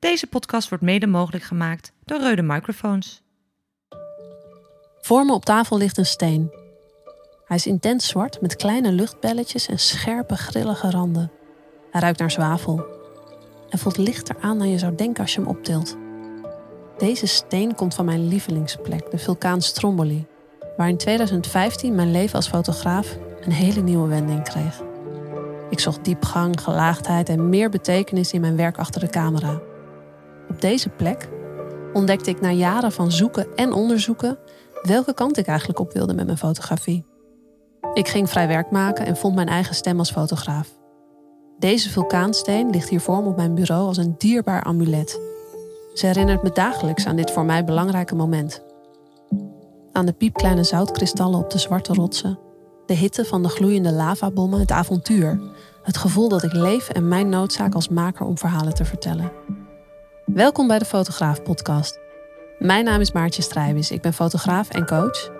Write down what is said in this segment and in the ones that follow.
Deze podcast wordt mede mogelijk gemaakt door Reude Microfoons. Voor me op tafel ligt een steen. Hij is intens zwart met kleine luchtbelletjes en scherpe, grillige randen. Hij ruikt naar zwavel en voelt lichter aan dan je zou denken als je hem optilt. Deze steen komt van mijn lievelingsplek, de vulkaan Stromboli, waar in 2015 mijn leven als fotograaf een hele nieuwe wending kreeg. Ik zocht diepgang, gelaagdheid en meer betekenis in mijn werk achter de camera. Op deze plek ontdekte ik na jaren van zoeken en onderzoeken welke kant ik eigenlijk op wilde met mijn fotografie. Ik ging vrij werk maken en vond mijn eigen stem als fotograaf. Deze vulkaansteen ligt hier voor me op mijn bureau als een dierbaar amulet. Ze herinnert me dagelijks aan dit voor mij belangrijke moment. Aan de piepkleine zoutkristallen op de zwarte rotsen, de hitte van de gloeiende lavabommen, het avontuur, het gevoel dat ik leef en mijn noodzaak als maker om verhalen te vertellen. Welkom bij de Fotograaf Podcast. Mijn naam is Maartje Strijbis, ik ben fotograaf en coach.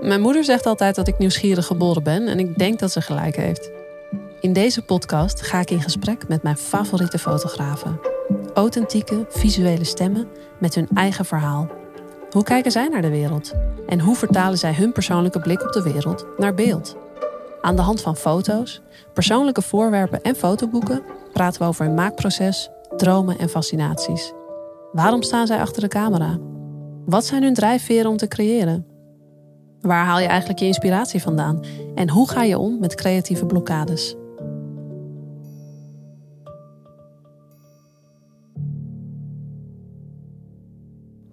Mijn moeder zegt altijd dat ik nieuwsgierig geboren ben en ik denk dat ze gelijk heeft. In deze podcast ga ik in gesprek met mijn favoriete fotografen. Authentieke, visuele stemmen met hun eigen verhaal. Hoe kijken zij naar de wereld? En hoe vertalen zij hun persoonlijke blik op de wereld naar beeld? Aan de hand van foto's, persoonlijke voorwerpen en fotoboeken praten we over hun maakproces, dromen en fascinaties. Waarom staan zij achter de camera? Wat zijn hun drijfveren om te creëren? Waar haal je eigenlijk je inspiratie vandaan? En hoe ga je om met creatieve blokkades?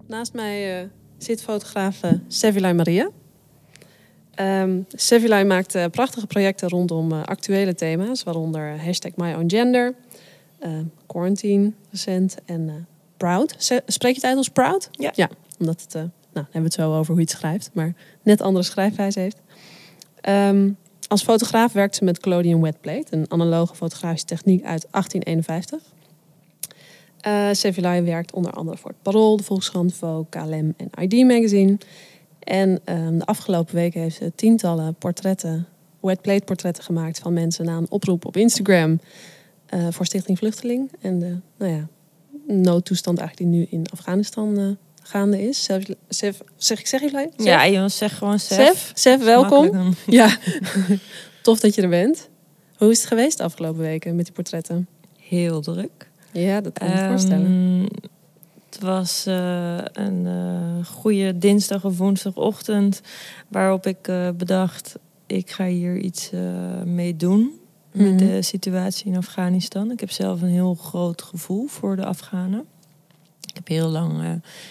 Naast mij uh, zit fotograaf uh, Maria. Um, maakt uh, prachtige projecten rondom actuele thema's, waaronder hashtag Quarantine recent en Proud. Spreek je het uit als Proud? Ja. Ja, omdat het, nou, dan hebben we het zo over hoe je het schrijft, maar net andere schrijfwijze heeft. Um, als fotograaf werkt ze met Collodion Wetplate, een analoge fotografische techniek uit 1851. Uh, Sevilay werkt onder andere voor het Parool, de Volkskrant, Vogue, KLM en ID Magazine. En um, de afgelopen weken heeft ze tientallen portretten, wetplate portretten gemaakt van mensen na een oproep op Instagram uh, voor Stichting Vluchteling. En de nou ja, noodtoestand eigenlijk die nu in Afghanistan uh, gaande is. Sef, Sef, zeg ik zeg jullie? Ja, jongens, zeg gewoon Sef. Sef, Sef welkom. Ja, tof dat je er bent. Hoe is het geweest de afgelopen weken met die portretten? Heel druk. Ja, dat kan ik me voorstellen. Het was uh, een uh, goede dinsdag of woensdagochtend waarop ik uh, bedacht, ik ga hier iets mee doen mm -hmm. de situatie in Afghanistan. Ik heb zelf een heel groot gevoel voor de Afghanen. Ik heb heel lang uh,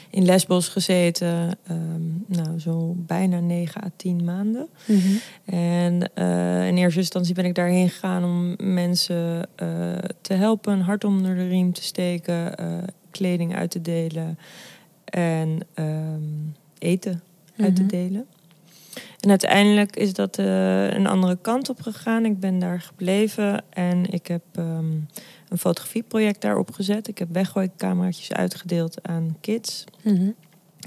in Lesbos gezeten, um, nou zo bijna 9 à 10 maanden. Mm -hmm. En uh, in eerste instantie ben ik daarheen gegaan om mensen uh, te helpen, een hart onder de riem te steken, kleding uit te delen en um, eten mm -hmm. uit te delen. En uiteindelijk is dat een andere kant op gegaan. Ik ben daar gebleven en ik heb. Um, een fotografieproject daarop gezet. Ik heb weggooicameraatjes uitgedeeld aan kids. Mm -hmm.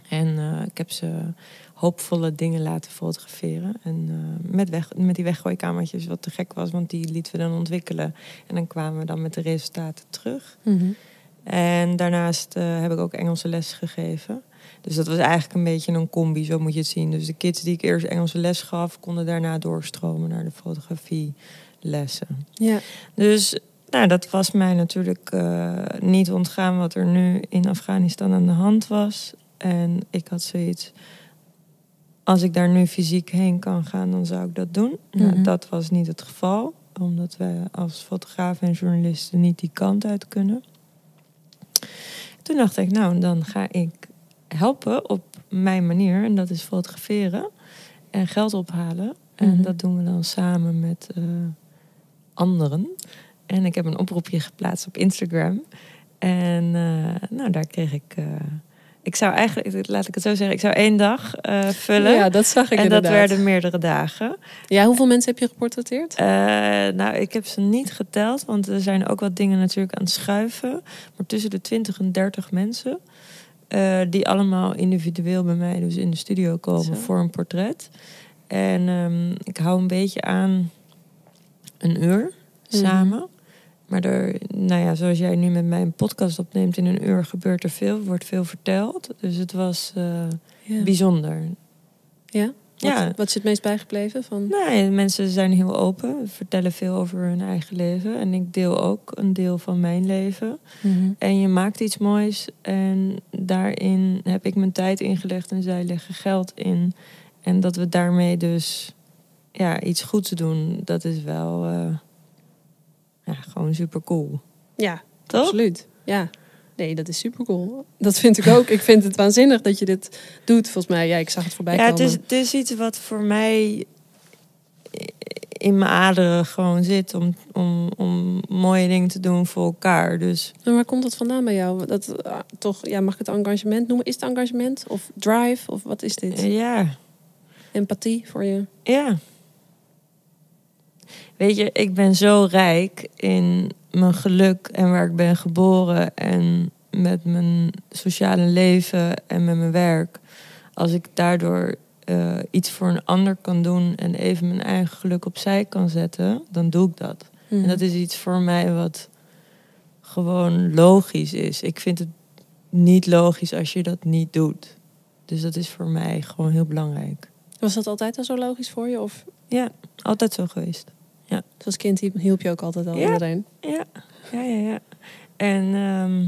En uh, ik heb ze hoopvolle dingen laten fotograferen. En uh, met, weg, met die weggooikamertjes, wat te gek was, want die lieten we dan ontwikkelen. En dan kwamen we dan met de resultaten terug. Mm -hmm. En daarnaast uh, heb ik ook Engelse les gegeven. Dus dat was eigenlijk een beetje een combi, zo moet je het zien. Dus de kids die ik eerst Engelse les gaf, konden daarna doorstromen naar de fotografielessen. Ja. Dus nou, dat was mij natuurlijk uh, niet ontgaan wat er nu in Afghanistan aan de hand was. En ik had zoiets. Als ik daar nu fysiek heen kan gaan, dan zou ik dat doen. Mm -hmm. nou, dat was niet het geval, omdat wij als fotografen en journalisten niet die kant uit kunnen. Toen dacht ik, nou, dan ga ik helpen op mijn manier. En dat is fotograferen en geld ophalen. Mm -hmm. En dat doen we dan samen met uh, anderen. En ik heb een oproepje geplaatst op Instagram. En uh, nou, daar kreeg ik. Uh, ik zou eigenlijk, laat ik het zo zeggen, ik zou één dag vullen. Ja, dat zag ik En inderdaad. dat werden meerdere dagen. Ja, hoeveel mensen heb je geportretteerd? nou, ik heb ze niet geteld, want er zijn ook wat dingen natuurlijk aan het schuiven. Maar tussen de 20 en 30 mensen. Die allemaal individueel bij mij dus in de studio komen zo. voor een portret. En um, ik hou een beetje aan een uur samen. Mm. Maar er, nou ja, zoals jij nu met mij een podcast opneemt, in een uur gebeurt er veel, wordt veel verteld. Dus het was eh, bijzonder. ja? Wat, Ja. wat is het meest bijgebleven? Van... Mensen zijn heel open, vertellen veel over hun eigen leven. En ik deel ook een deel van mijn leven. Mhm. En je maakt iets moois en daarin heb ik mijn tijd ingelegd en zij leggen geld in. En dat we daarmee dus ja, iets goeds doen, dat is wel eh, ja, gewoon super cool. Ja, Toch? absoluut. Ja. Nee, dat is super cool. Dat vind ik ook. ik vind het waanzinnig dat je dit doet. Volgens mij, ja, ik zag het voorbij Ja, het komen. is, het is iets wat voor mij in mijn aderen gewoon zit om, om, om mooie dingen te doen voor elkaar. Dus En waar komt dat vandaan bij jou? Dat, ah, toch, ja, mag ik het engagement noemen? Is het engagement? Of drive? Of wat is dit? eh, ja, Empathie voor je? Ja. Weet je, ik ben zo rijk in mijn geluk en waar ik ben geboren en met mijn sociale leven en met mijn werk. Als ik daardoor eh, iets voor een ander kan doen en even mijn eigen geluk opzij kan zetten, dan doe ik dat. En dat is iets voor mij wat gewoon logisch is. Ik vind het niet logisch als je dat niet doet. Dus dat is voor mij gewoon heel belangrijk. Was dat altijd al zo logisch voor je? Of Altijd zo geweest. Als kind hielp- je ook altijd al Ja. iedereen? Ja, ja, ja. ja. En ehm,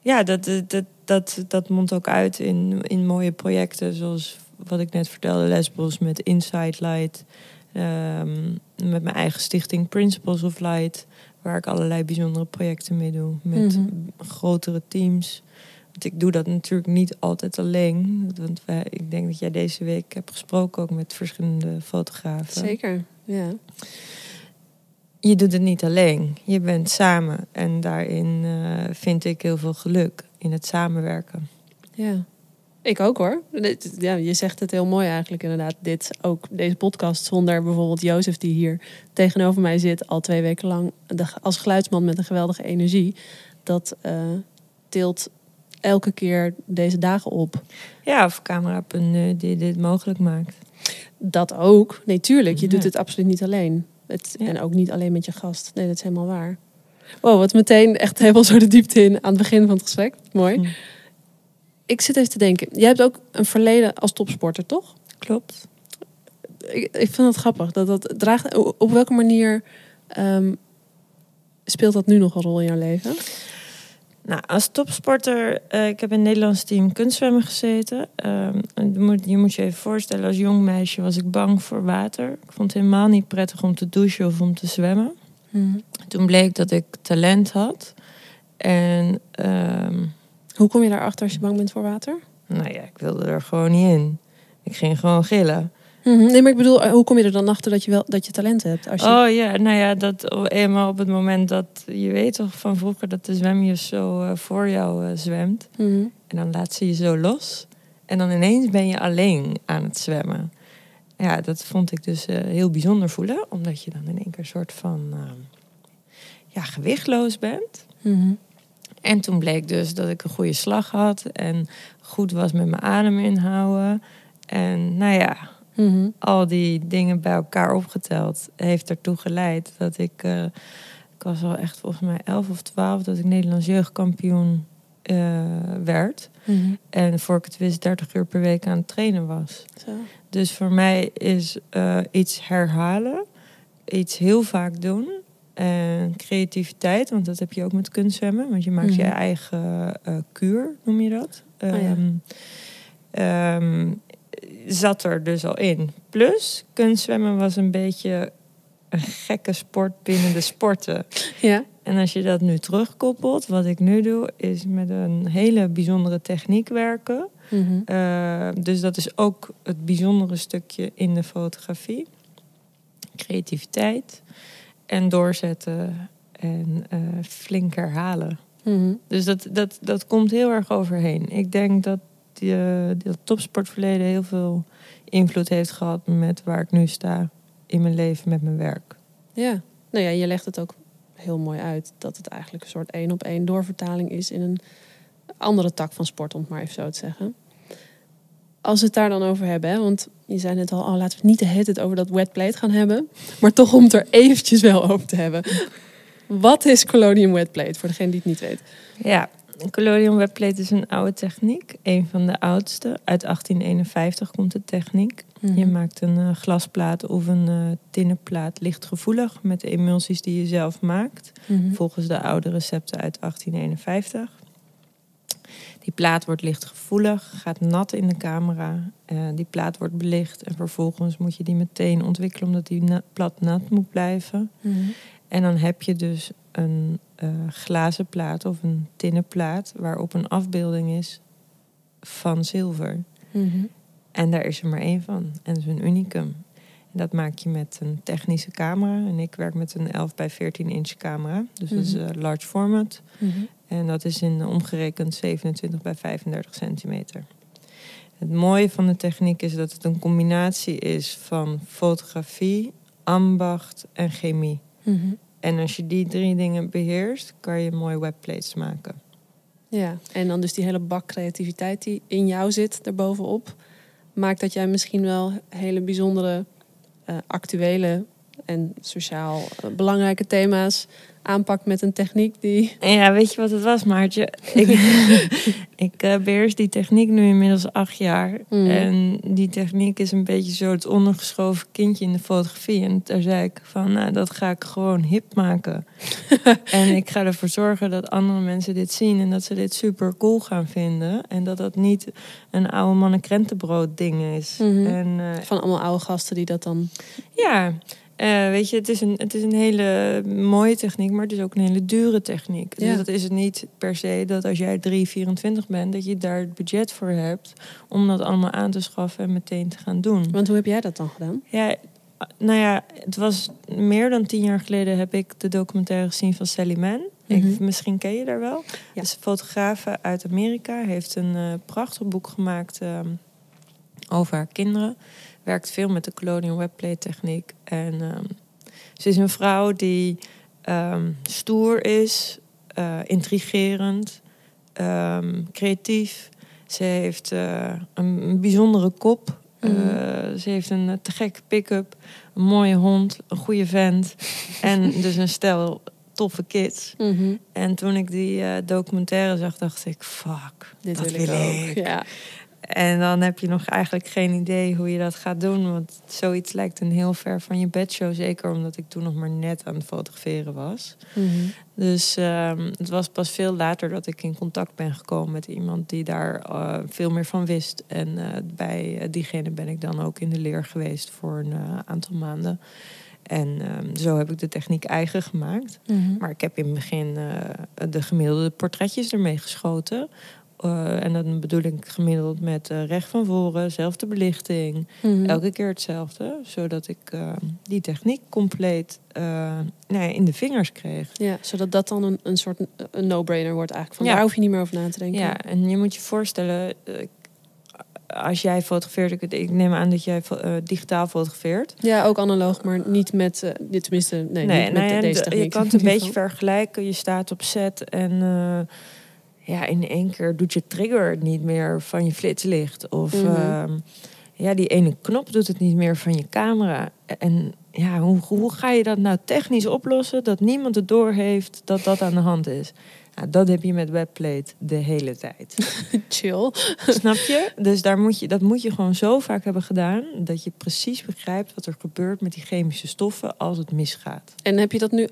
ja, dat, dat, dat, dat, mondt ook uit in, in mooie projecten. Zoals wat ik net vertelde, Lesbos met Inside Light. Ehm, met mijn eigen stichting Principles of Light. Waar ik allerlei bijzondere projecten mee doe. Met Mhm. grotere teams. Want ik doe dat natuurlijk niet altijd alleen. Want wij, ik denk dat jij deze week hebt gesproken ook met verschillende fotografen. Zeker, ja. Je doet het niet alleen. Je bent samen. En daarin eh, vind ik heel veel geluk in het samenwerken. Ja. Ik ook hoor. Ja, je zegt het heel mooi eigenlijk inderdaad. Dit ook deze podcast zonder bijvoorbeeld Jozef die hier tegenover mij zit al twee weken lang de- als geluidsman met een geweldige energie. Dat eh tilt elke keer deze dagen op. Ja, of camera.nu die dit mogelijk maakt. Dat ook. Nee, tuurlijk. Je doet het absoluut niet alleen. Het, Ja. En ook niet alleen met je gast. Nee, dat is helemaal waar. Wow, wat meteen echt helemaal zo de diepte in aan het begin van het gesprek. Mooi. Hm. Ik zit even te denken. Jij hebt ook een verleden als topsporter, toch? Klopt. Ik, ik vind het grappig. Dat dat draagt, op welke manier ehm, speelt dat nu nog een rol in jouw leven? Nou, als topsporter, eh, ik heb in het Nederlands team kunstzwemmen gezeten. Ehm, je, moet, je moet je even voorstellen, als jong meisje was ik bang voor water. Ik vond het helemaal niet prettig om te douchen of om te zwemmen. Toen bleek dat ik talent had. En ehm, Hoe kom je daarachter als je bang bent voor water? nou ja, ik wilde er gewoon niet in. Ik ging gewoon gillen. Nee, maar ik bedoel, eh, hoe kom je er dan achter dat je wel dat je talent hebt? Als je... Oh ja, nou ja, dat eenmaal op het moment dat je weet toch van vroeger dat de zwemjuf zo eh, voor jou eh, zwemt. Mhm. En dan laat ze je zo los. En dan ineens ben je alleen aan het zwemmen. Ja, dat vond ik dus heel bijzonder voelen. Omdat je dan in één keer een soort van eh, ja, gewichtloos bent. Mhm. En toen bleek dus dat ik een goede slag had. En goed was met mijn adem inhouden. En nou ja, Mhm. al die dingen bij elkaar opgeteld heeft ertoe geleid dat ik, eh, ik was al echt volgens mij 11 of 12 dat ik Nederlands jeugdkampioen eh, werd. Mhm. En voor ik het wist 30 uur per week aan het trainen was. Zo. Dus voor mij is eh, iets herhalen, iets heel vaak doen. En creativiteit, want dat heb je ook met kunstzwemmen. Want je maakt je Mhm. eigen eh, kuur, noem je dat. ja. Ehm, ehm, zat er dus al in. Plus, kunstzwemmen was een beetje een gekke sport binnen de sporten. Ja. En als je dat nu terugkoppelt, wat ik nu doe, is met een hele bijzondere techniek werken. Uh, dus dat is ook het bijzondere stukje in de fotografie. Creativiteit en doorzetten en uh, flink herhalen. Mhm. Dus dat, dat, dat komt heel erg overheen. Ik denk dat die, uh, dat topsportverleden heel veel invloed heeft gehad met waar ik nu sta in mijn leven met mijn werk. Ja, nou ja, je legt het ook heel mooi uit dat het eigenlijk een soort één op één doorvertaling is in een andere tak van sport, om het maar even zo te zeggen. Als we het daar dan over hebben, hè, want je zei net al, oh, laten we het niet de hele tijd over dat wet plate gaan hebben, maar toch om het er eventjes wel over te hebben. Wat is collodium wetplate, voor degene die het niet weet? Ja, een collodium wetplate is een oude techniek. Een van de oudste. Uit 1851 komt de techniek. Mhm. Je maakt een eh, glasplaat of een uh, tinnen plaat lichtgevoelig met de emulsies die je zelf maakt. Mhm. Volgens de oude recepten uit 1851. Die plaat wordt lichtgevoelig, gaat nat in de camera. Uh, die plaat wordt belicht en vervolgens moet je die meteen ontwikkelen omdat die na plat nat moet blijven. Mhm. En dan heb je dus een uh, glazen plaat of een tinnen plaat waarop een afbeelding is van zilver. Mhm. En daar is er maar één van. En dat is een unicum. En dat maak je met een technische camera. En ik werk met een 11 bij 14 inch camera. Dus dat is Mhm. uh, large format. Mhm. En dat is in omgerekend 27 bij 35 centimeter. Het mooie van de techniek is dat het een combinatie is van fotografie, ambacht en chemie. Mhm. En als je die drie dingen beheerst, kan je mooie webplates maken. Ja, en dan dus die hele bak creativiteit die in jou zit, daarbovenop, maakt dat jij misschien wel hele bijzondere, uh, actuele en sociaal uh, belangrijke thema's aanpakt met een techniek die. Ja, weet je wat het was, Maartje? Ik, ik uh, beheers die techniek nu inmiddels acht jaar. Mm. En die techniek is een beetje zo het ondergeschoven kindje in de fotografie. En daar zei ik van, nou, dat ga ik gewoon hip maken. en ik ga ervoor zorgen dat andere mensen dit zien en dat ze dit super cool gaan vinden. En dat dat niet een oude mannen krentenbrood ding is. Mm -hmm. en, uh, Van allemaal oude gasten die dat dan. Ja, uh, weet je, het is, een, het is een hele mooie techniek, maar het is ook een hele dure techniek. Ja. Dus dat is het niet per se dat als jij 3, 24 bent, dat je daar het budget voor hebt om dat allemaal aan te schaffen en meteen te gaan doen. Want hoe heb jij dat dan gedaan? Ja, nou ja, het was meer dan tien jaar geleden heb ik de documentaire gezien van Sally Mann. Mhm. Ik, misschien ken je daar wel. Ja. Dus een fotograaf uit Amerika heeft een uh, prachtig boek gemaakt um, over haar kinderen werkt veel met de Colonial Webplate techniek. En um, ze is een vrouw die um, stoer is, uh, intrigerend, um, creatief. Ze heeft uh, een, bijzondere kop. Mm. Uh, ze heeft een te gekke pick-up, een mooie hond, een goede vent. en dus een stel toffe kids. Mm -hmm. En toen ik die uh, documentaire zag, dacht ik, fuck, Dit dat wil ik ik. Ja. En dan heb je nog eigenlijk geen idee hoe je dat gaat doen. Want zoiets lijkt een heel ver van je bedshow. Zeker omdat ik toen nog maar net aan het fotograferen was. Mm -hmm. Dus um, het was pas veel later dat ik in contact ben gekomen met iemand die daar uh, veel meer van wist. En uh, bij uh, diegene ben ik dan ook in de leer geweest voor een eh, aantal maanden. En um, zo heb ik de techniek eigen gemaakt. Mm -hmm. Maar ik heb in het begin eh, de gemiddelde portretjes ermee geschoten. Uh, en dan bedoel ik gemiddeld met uh, recht van voren, zelfde belichting. Mhm. Mm -hmm. Elke keer hetzelfde. Zodat ik uh, die techniek compleet nou ja, in de vingers kreeg. Ja, zodat dat dan een, een soort een no-brainer wordt eigenlijk. Van ja. Daar hoef je niet meer over na te denken. Ja, en je moet je voorstellen... als jij fotografeert, ik, ik, neem aan dat jij digitaal fotografeert. Ja, ook analoog, maar niet met, dit tenminste, nee, nee niet nou met ja, deze de, techniek. Je kan het een beetje vergelijken. Je staat op set en ja, in één keer doet je trigger niet meer van je flitslicht. Of Mhm. mm -hmm. uh, ja, die ene knop doet het niet meer van je camera. En ja, hoe, hoe ga je dat nou technisch oplossen dat niemand het door heeft dat dat aan de hand is? Nou, dat heb je met webplate de hele tijd. Chill. Snap je? Dus daar moet je, dat moet je gewoon zo vaak hebben gedaan dat je precies begrijpt wat er gebeurt met die chemische stoffen als het misgaat. En heb je dat nu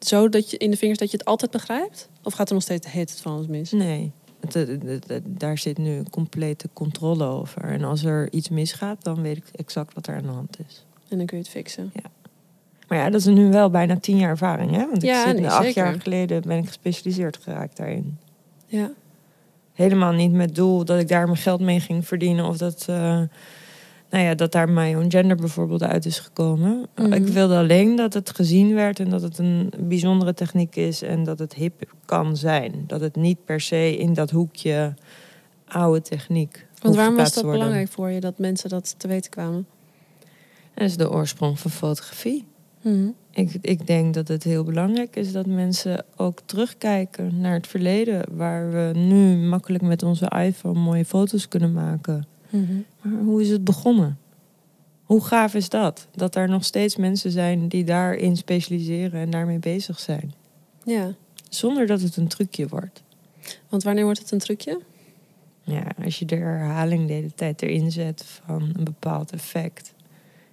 zo dat je in de vingers dat je het altijd begrijpt? Of gaat er nog steeds heet het van alles mis? Nee. Het, het, het, daar zit nu complete controle over. En als er iets misgaat, dan weet ik exact wat er aan de hand is. En dan kun je het fixen. Ja. Maar ja, dat is nu wel bijna tien jaar ervaring, hè? Want ja, ik zit nee, acht zeker. jaar geleden ben ik gespecialiseerd geraakt daarin. Ja. Helemaal niet met doel dat ik daar mijn geld mee ging verdienen of dat. Uh, nou ja, dat daar mijn own gender bijvoorbeeld uit is gekomen. Mhm. Mm -hmm. Ik wilde alleen dat het gezien werd en dat het een bijzondere techniek is en dat het hip kan zijn. Dat het niet per se in dat hoekje oude techniek. Want waarom was dat worden. belangrijk voor je dat mensen dat te weten kwamen? Dat is de oorsprong van fotografie. Mm -hmm. ik, ik denk dat het heel belangrijk is dat mensen ook terugkijken naar het verleden, waar we nu makkelijk met onze iPhone mooie foto's kunnen maken. Mm -hmm. Maar hoe is het begonnen? Hoe gaaf is dat? Dat er nog steeds mensen zijn die daarin specialiseren en daarmee bezig zijn. Ja, Zonder dat het een trucje wordt. want wanneer wordt het een trucje? Ja, als je de herhaling de hele tijd erin zet van een bepaald effect.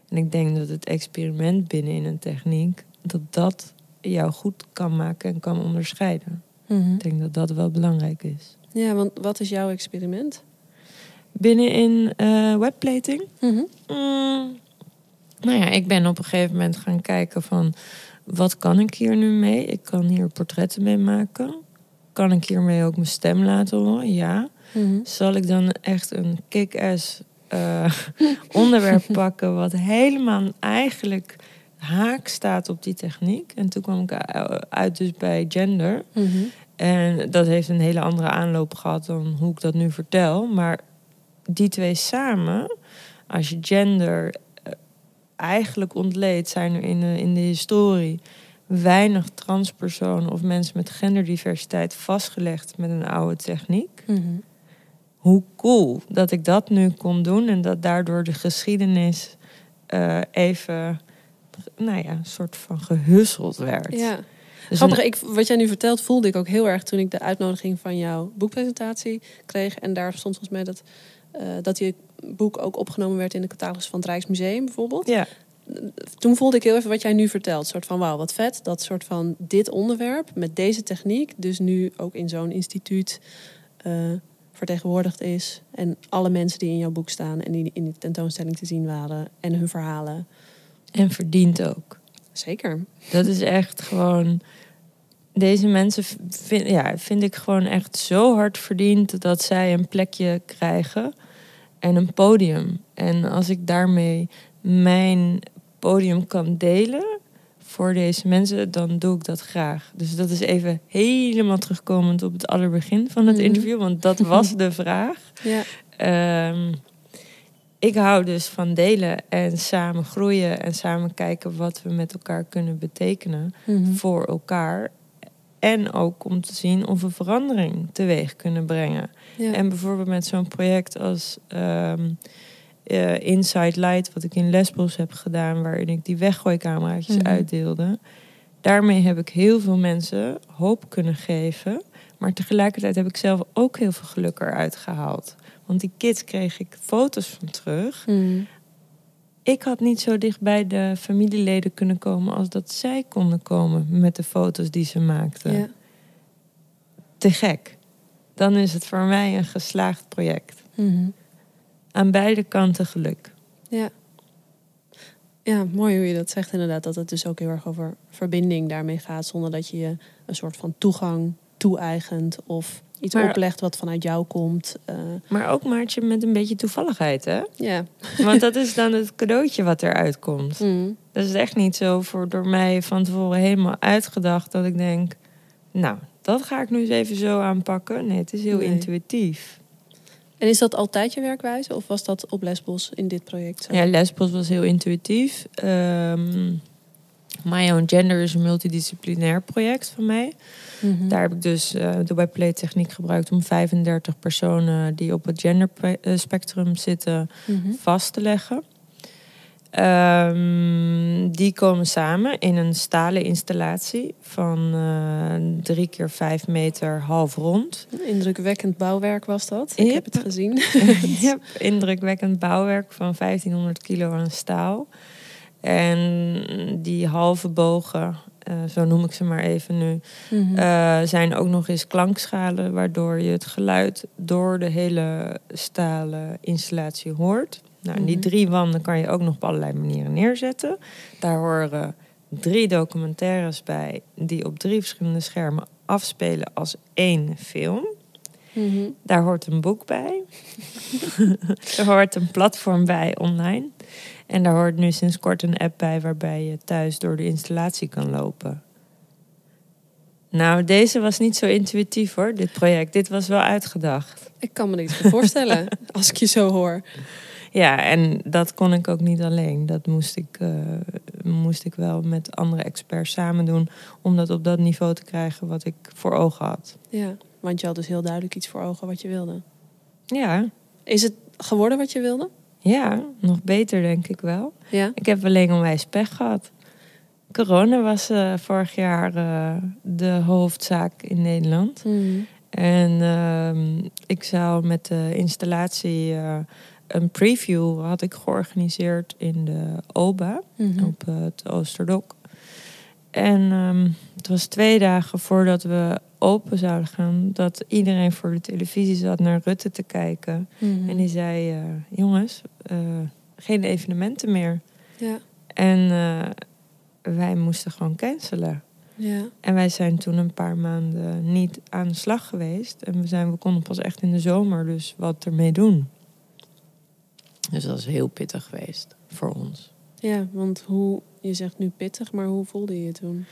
En ik denk dat het experiment binnen in een techniek, dat dat jou goed kan maken en kan onderscheiden. Ik denk dat dat wel belangrijk is. Ja, want wat is jouw experiment? Binnenin eh webplating? Mm, nou ja, ik ben op een gegeven moment gaan kijken van... wat kan ik hier nu mee? Ik kan hier portretten mee maken. Kan ik hiermee ook mijn stem laten horen? Ja. Mhm. Zal ik dan echt een kick-ass eh, onderwerp pakken... wat helemaal eigenlijk haak staat op die techniek? En toen kwam ik uit dus bij gender... Mhm. En dat heeft een hele andere aanloop gehad dan hoe ik dat nu vertel. Maar die twee samen, als je gender eh, eigenlijk ontleedt, zijn er in de, in de historie weinig transpersonen of mensen met genderdiversiteit vastgelegd met een oude techniek. Mhm. Hoe cool dat ik dat nu kon doen en dat daardoor de geschiedenis eh, even, nou ja, een soort van gehusseld werd. Ja. Dus Grappig, een- ik, wat jij nu vertelt voelde ik ook heel erg toen ik de uitnodiging van jouw boekpresentatie kreeg. En daar stond volgens mij dat, eh, dat je boek ook opgenomen werd in de catalogus van het Rijksmuseum bijvoorbeeld. ja, Toen voelde ik heel even wat jij nu vertelt. Soort van wauw, wat vet. Dat soort van dit onderwerp met deze techniek, dus nu ook in zo'n instituut eh, vertegenwoordigd is. En alle mensen die in jouw boek staan en die in die tentoonstelling te zien waren en hun verhalen. en verdient ook. Zeker. Dat is echt gewoon. Deze mensen vind, ja, vind ik gewoon echt zo hard verdiend dat zij een plekje krijgen en een podium. En als ik daarmee mijn podium kan delen voor deze mensen, dan doe ik dat graag. Dus dat is even helemaal terugkomend op het allerbegin van het Mhm. interview, want dat was de vraag. Ja. Ehm, ik hou dus van delen en samen groeien en samen kijken wat we met elkaar kunnen betekenen Mhm. voor elkaar. En ook om te zien of we verandering teweeg kunnen brengen. ja. En bijvoorbeeld met zo'n project als eh, Inside Light, wat ik in Lesbos heb gedaan, waarin ik die weggooicameraatjes Mhm. uitdeelde. Daarmee heb ik heel veel mensen hoop kunnen geven. Maar tegelijkertijd heb ik zelf ook heel veel geluk eruit gehaald. Want die kids kreeg ik foto's van terug. Mhm. Ik had niet zo dicht bij de familieleden kunnen komen als dat zij konden komen met de foto's die ze maakten. Ja. Te gek. Dan is het voor mij een geslaagd project. Mhm. Aan beide kanten geluk. Ja. Ja, mooi hoe je dat zegt inderdaad. Dat het dus ook heel erg over verbinding daarmee gaat. Zonder dat je je een soort van toegang toe-eigent. Of iets Maar- oplegt wat vanuit jou komt. Eh, Maar ook Maartje met een beetje toevalligheid, hè? ja. Want dat is dan het cadeautje wat eruit komt. Mm. Dat is echt niet zo voor door mij van tevoren helemaal uitgedacht dat ik denk, nou, dat ga ik nu eens even zo aanpakken. Nee, het is heel Nee. intuïtief. En is dat altijd je werkwijze? Of was dat op Lesbos in dit project zo? Ja, Lesbos was heel intuïtief. Ehm My Own Gender is een multidisciplinair project van mij. Mhm. Daar heb ik dus eh, de webplay techniek gebruikt om 35 personen die op het genderspectrum zitten Mhm. vast te leggen. Ehm, die komen samen in een stalen installatie van eh, drie keer vijf meter half rond. Indrukwekkend bouwwerk was dat. Ik heb het gezien. Yep, indrukwekkend bouwwerk van 1500 kilo aan staal. En die halve bogen, eh, zo noem ik ze maar even nu, Mhm. eh, zijn ook nog eens klankschalen, waardoor je het geluid door de hele stalen installatie hoort. Nou, die Mhm. drie wanden kan je ook nog op allerlei manieren neerzetten. Daar horen drie documentaires bij, die op drie verschillende schermen afspelen als één film. Mhm. Daar hoort een boek bij. er hoort een platform bij online. En daar hoort nu sinds kort een app bij waarbij je thuis door de installatie kan lopen. Nou, deze was niet zo intuïtief hoor, dit project. Dit was wel uitgedacht. Ik kan me meer voorstellen als ik je zo hoor. Ja, en dat kon ik ook niet alleen. Dat moest ik, eh, moest ik wel met andere experts samen doen. Om dat op dat niveau te krijgen wat ik voor ogen had. Ja, want je had dus heel duidelijk iets voor ogen wat je wilde. Ja, Is het geworden wat je wilde? Ja nog beter denk ik wel. Ja. Ik heb alleen onwijs pech gehad. corona was eh, vorig jaar eh, de hoofdzaak in Nederland. Hmm. En ehm, ik zou met de installatie eh, een preview had ik georganiseerd in de OBA Mhm. op het Oosterdok. En ehm, het was twee dagen voordat we open zouden gaan, dat iedereen voor de televisie zat naar Rutte te kijken. Mhm. En die zei: eh, Jongens, eh, geen evenementen meer. Ja, En eh, wij moesten gewoon cancelen. ja. En wij zijn toen een paar maanden niet aan de slag geweest. En we, zijn, we konden pas echt in de zomer dus wat ermee doen. Dus dat is heel pittig geweest voor ons. ja, want hoe, je zegt nu pittig, maar hoe voelde je je toen?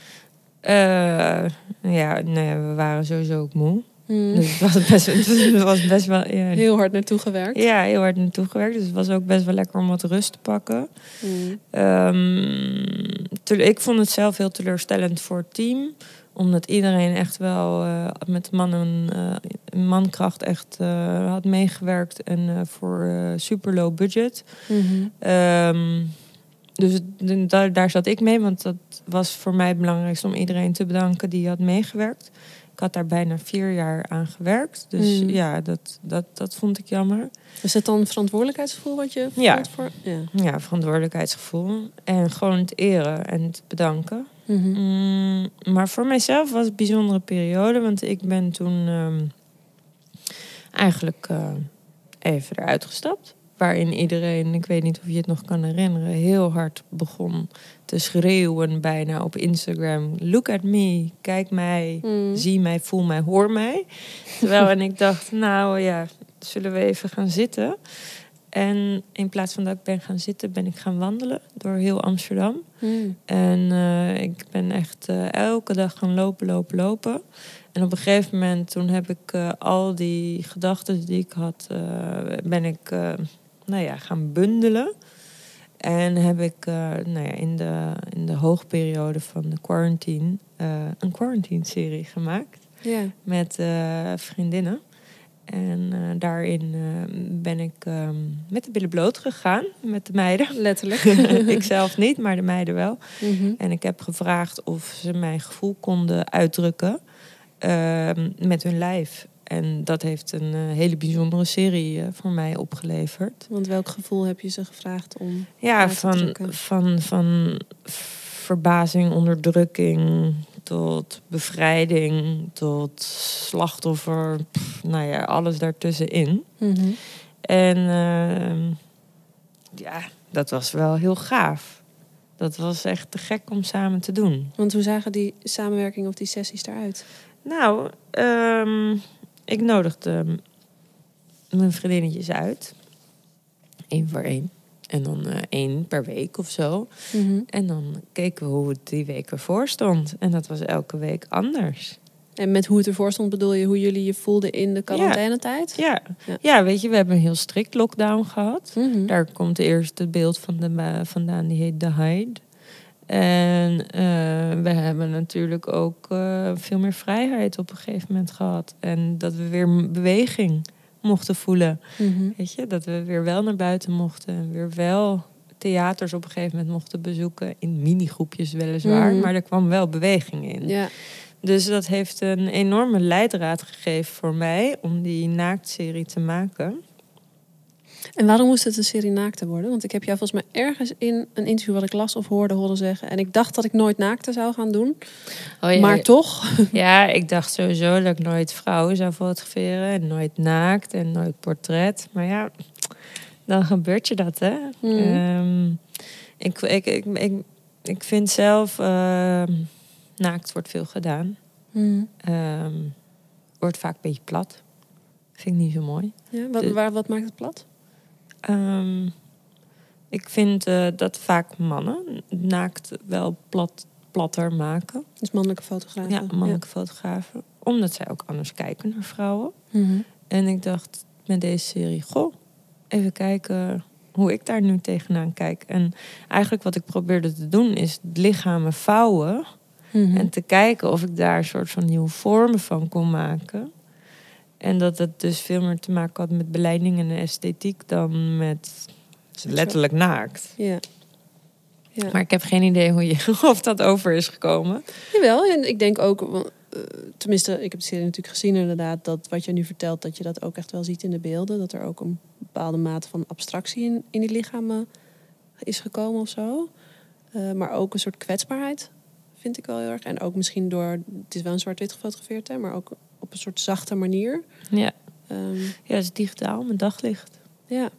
Eh, ja, nee, we waren sowieso ook moe. Hmm. Dus het was best, het was best wel... Ja, Heel hard naartoe gewerkt. ja, heel hard naartoe gewerkt. Dus het was ook best wel lekker om wat rust te pakken. Hmm. Ehm, te- ik vond het zelf heel teleurstellend voor het team. Omdat iedereen echt wel eh, met man en eh, mankracht echt had meegewerkt. En voor super low budget. Mhm. Ehm, dus daar, daar zat ik mee. Want dat was voor mij het belangrijkste om iedereen te bedanken die had meegewerkt. Ik had daar bijna vier jaar aan gewerkt. Dus Mm. ja, dat, dat, dat vond ik jammer. Is het dan een verantwoordelijkheidsgevoel wat je Ja. voelt voor? Ja. Ja, verantwoordelijkheidsgevoel. En gewoon het eren en het bedanken. Mhm. Mm, maar voor mijzelf was het een bijzondere periode. Want ik ben toen ehm, eigenlijk eh, even eruit gestapt. Waarin iedereen, ik weet niet of je het nog kan herinneren, heel hard begon te schreeuwen bijna op Instagram. Look at me, kijk mij, Hmm. zie mij, voel mij, hoor mij. Terwijl en ik dacht, nou ja, zullen we even gaan zitten. En in plaats van dat ik ben gaan zitten, ben ik gaan wandelen door heel Amsterdam. Hmm. En eh, ik ben echt eh, elke dag gaan lopen, lopen, lopen. En op een gegeven moment, toen heb ik eh, al die gedachten die ik had, ben ik nou ja, gaan bundelen. En heb ik eh, nou ja, in, de, in de hoogperiode van de quarantine eh, een quarantine-serie gemaakt met eh, vriendinnen. En daarin ben ik ehm, met de billen bloot gegaan met de meiden. Letterlijk. ik zelf niet, maar de meiden wel. Mhm. En ik heb gevraagd of ze mijn gevoel konden uitdrukken ehm, met hun lijf. En dat heeft een eh, hele bijzondere serie eh, voor mij opgeleverd. Want welk gevoel heb je ze gevraagd om? Ja, van, van, van verbazing, onderdrukking tot bevrijding, tot slachtoffer. pff, nou ja, alles daartussenin. Mhm. En ehm, ja, dat was wel heel gaaf. Dat was echt te gek om samen te doen. Want hoe zagen die samenwerking of die sessies eruit? Nou, ehm, ik nodigde mijn vriendinnetjes uit. Eén voor één. En dan eh, één per week of zo. Mhm. En dan keken we hoe het die week ervoor stond. En dat was elke week anders. En met hoe het ervoor stond bedoel je hoe jullie je voelden in de quarantainetijd? Ja, Ja. ja. weet je, we hebben een heel strikt lockdown gehad. Mhm. Daar komt eerst het beeld van de ba- vandaan, die heet The Hide. En eh, we hebben natuurlijk ook eh, veel meer vrijheid op een gegeven moment gehad. En dat we weer beweging mochten voelen. Mhm. Weet je, dat we weer wel naar buiten mochten. En weer wel theaters op een gegeven moment mochten bezoeken. In minigroepjes weliswaar, Mhm. maar er kwam wel beweging in. Ja. Dus dat heeft een enorme leidraad gegeven voor mij om die naaktserie te maken. En waarom moest het een serie naakte worden? Want ik heb jou volgens mij ergens in een interview wat ik las of hoorde horen zeggen. En ik dacht dat ik nooit naakte zou gaan doen. Oh, Maar toch. Ja, ik dacht sowieso dat ik nooit vrouwen zou fotograferen. En nooit naakt en nooit portret. Maar ja, dan gebeurt je dat, hè? Mhm. Ehm, ik, ik, ik, ik, ik vind zelf... ehm, naakt wordt veel gedaan. Mhm. Ehm, wordt vaak een beetje plat. Vind ik niet zo mooi. Ja, wat, waar, wat maakt het plat? Ehm, ik vind eh, dat vaak mannen naakt wel plat, platter maken. Dus mannelijke fotografen. Ja, mannelijke fotografen. Omdat zij ook anders kijken naar vrouwen. Mhm. En ik dacht met deze serie, goh, even kijken hoe ik daar nu tegenaan kijk. En eigenlijk wat ik probeerde te doen is lichamen vouwen. Mhm. En te kijken of ik daar een soort van nieuwe vormen van kon maken. En dat het dus veel meer te maken had met beleiding en esthetiek dan met letterlijk naakt. Ja. Ja. Maar ik heb geen idee hoe je, of dat over is gekomen. Jawel, en ik denk ook, eh, tenminste, ik heb de serie natuurlijk gezien inderdaad, dat wat je nu vertelt, dat je dat ook echt wel ziet in de beelden. Dat er ook een bepaalde mate van abstractie in, in die lichamen is gekomen of zo. Eh, maar ook een soort kwetsbaarheid, vind ik wel heel erg. En ook misschien door, het is wel een zwart-wit gefotografeerd, hè, maar ook op een soort zachte manier. Ja, Ehm, ja het is digitaal met daglicht. ja.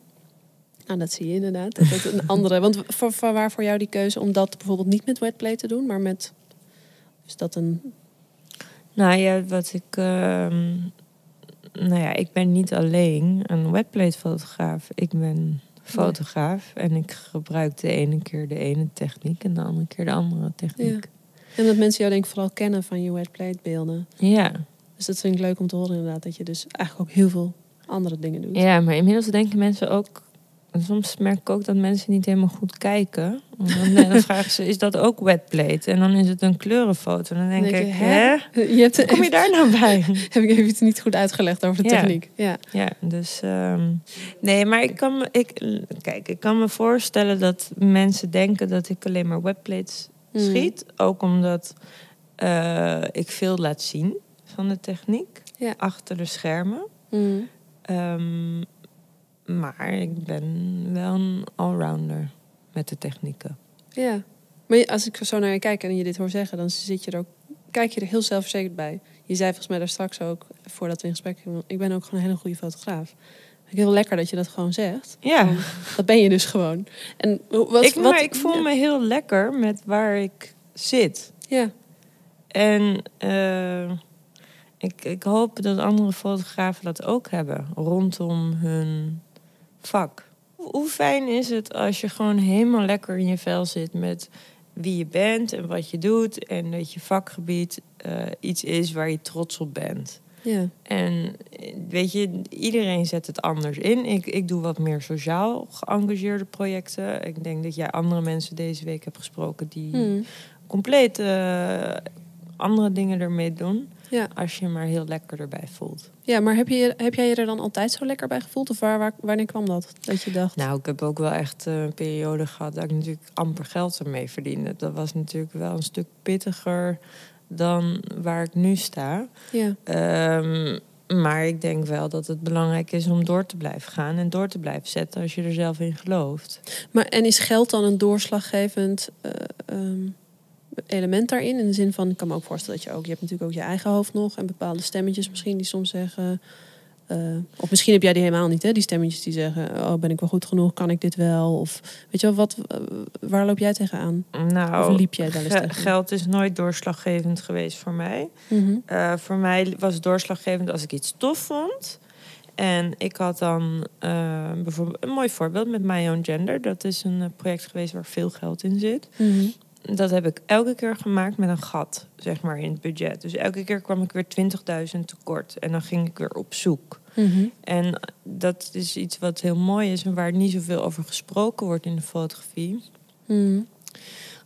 Nou, dat zie je inderdaad. Dat het een andere. Want voor, voor waar voor jou die keuze om dat bijvoorbeeld niet met wetplay te doen, maar met. Is dat een. Nou ja, wat ik. ehm, nou ja, ik ben niet alleen een webplate fotograaf. Ik ben fotograaf en ik gebruik de ene keer de ene techniek en de andere keer de andere techniek. En dat mensen jou denk ik vooral kennen van je wetplate beelden. Ja. Dus dat vind ik leuk om te horen inderdaad. Dat je dus eigenlijk ook heel veel andere dingen doet. ja, maar inmiddels denken mensen ook. Soms merk ik ook dat mensen niet helemaal goed kijken. En Dan, dan vragen ze, is dat ook wetplate? En dan is het een kleurenfoto. En dan denk, Dan denk ik, je, hè? Je hebt Hoe kom je daar nou bij? Heb ik even iets niet goed uitgelegd over de Ja. techniek. Ja. Ja, dus ehm, nee, maar ik kan me, ik, kijk, ik kan me voorstellen dat mensen denken dat ik alleen maar webplates Mm. schiet, ook omdat eh, ik veel laat zien van de techniek Ja. achter de schermen. Mm. Ehm, maar ik ben wel een allrounder met de technieken. Ja. Maar als ik zo naar je kijk en je dit hoor zeggen, dan zit je er ook, kijk je er heel zelfverzekerd bij. Je zei volgens mij daar straks ook, voordat we in gesprek gingen, ik ben ook gewoon een hele goede fotograaf. Ik heel lekker dat je dat gewoon zegt. Ja, Van, dat ben je dus gewoon. En wat, ik, wat, maar ik voel me heel lekker met waar ik zit. Ja, En eh, ik, ik hoop dat andere fotografen dat ook hebben rondom hun vak. Hoe- fijn is het als je gewoon helemaal lekker in je vel zit met wie je bent en wat je doet. En dat je vakgebied eh, iets is waar je trots op bent. ja. En weet je, iedereen zet het anders in. Ik, ik doe wat meer sociaal geëngageerde projecten. Ik denk dat jij andere mensen deze week hebt gesproken die Hmm. compleet eh, andere dingen ermee doen. Ja. Als je maar heel lekker erbij voelt. ja, maar heb, je, heb jij je er dan altijd zo lekker bij gevoeld? Of waar, waar, wanneer kwam dat? Dat je dacht, Nou, ik heb ook wel echt eh, een periode gehad dat ik natuurlijk amper geld ermee verdiende. Dat was natuurlijk wel een stuk pittiger dan waar ik nu sta. ja. Ehm, maar ik denk wel dat het belangrijk is om door te blijven gaan en door te blijven zetten als je er zelf in gelooft. Maar, en is geld dan een doorslaggevend eh, ehm, element daarin? In de zin van, ik kan me ook voorstellen dat je ook... Je hebt natuurlijk ook je eigen hoofd nog... en bepaalde stemmetjes misschien die soms zeggen... eh, of misschien heb jij die helemaal niet, hè? Die stemmetjes die zeggen... oh, ben ik wel goed genoeg? Kan ik dit wel? Of weet je wel, wat, eh, waar loop jij tegenaan? Nou, Of liep jij daar eens tegen? geld is nooit doorslaggevend geweest voor mij. Mhm. Eh, voor mij was het doorslaggevend als ik iets tof vond. En ik had dan bijvoorbeeld een mooi voorbeeld met My Own Gender. Dat is een project geweest waar veel geld in zit. Mhm. Dat heb ik elke keer gemaakt met een gat, zeg maar, in het budget. Dus elke keer kwam ik weer 20.000 tekort. En dan ging ik weer op zoek. Mhm. En dat is iets wat heel mooi is en waar niet zoveel over gesproken wordt in de fotografie. Mhm.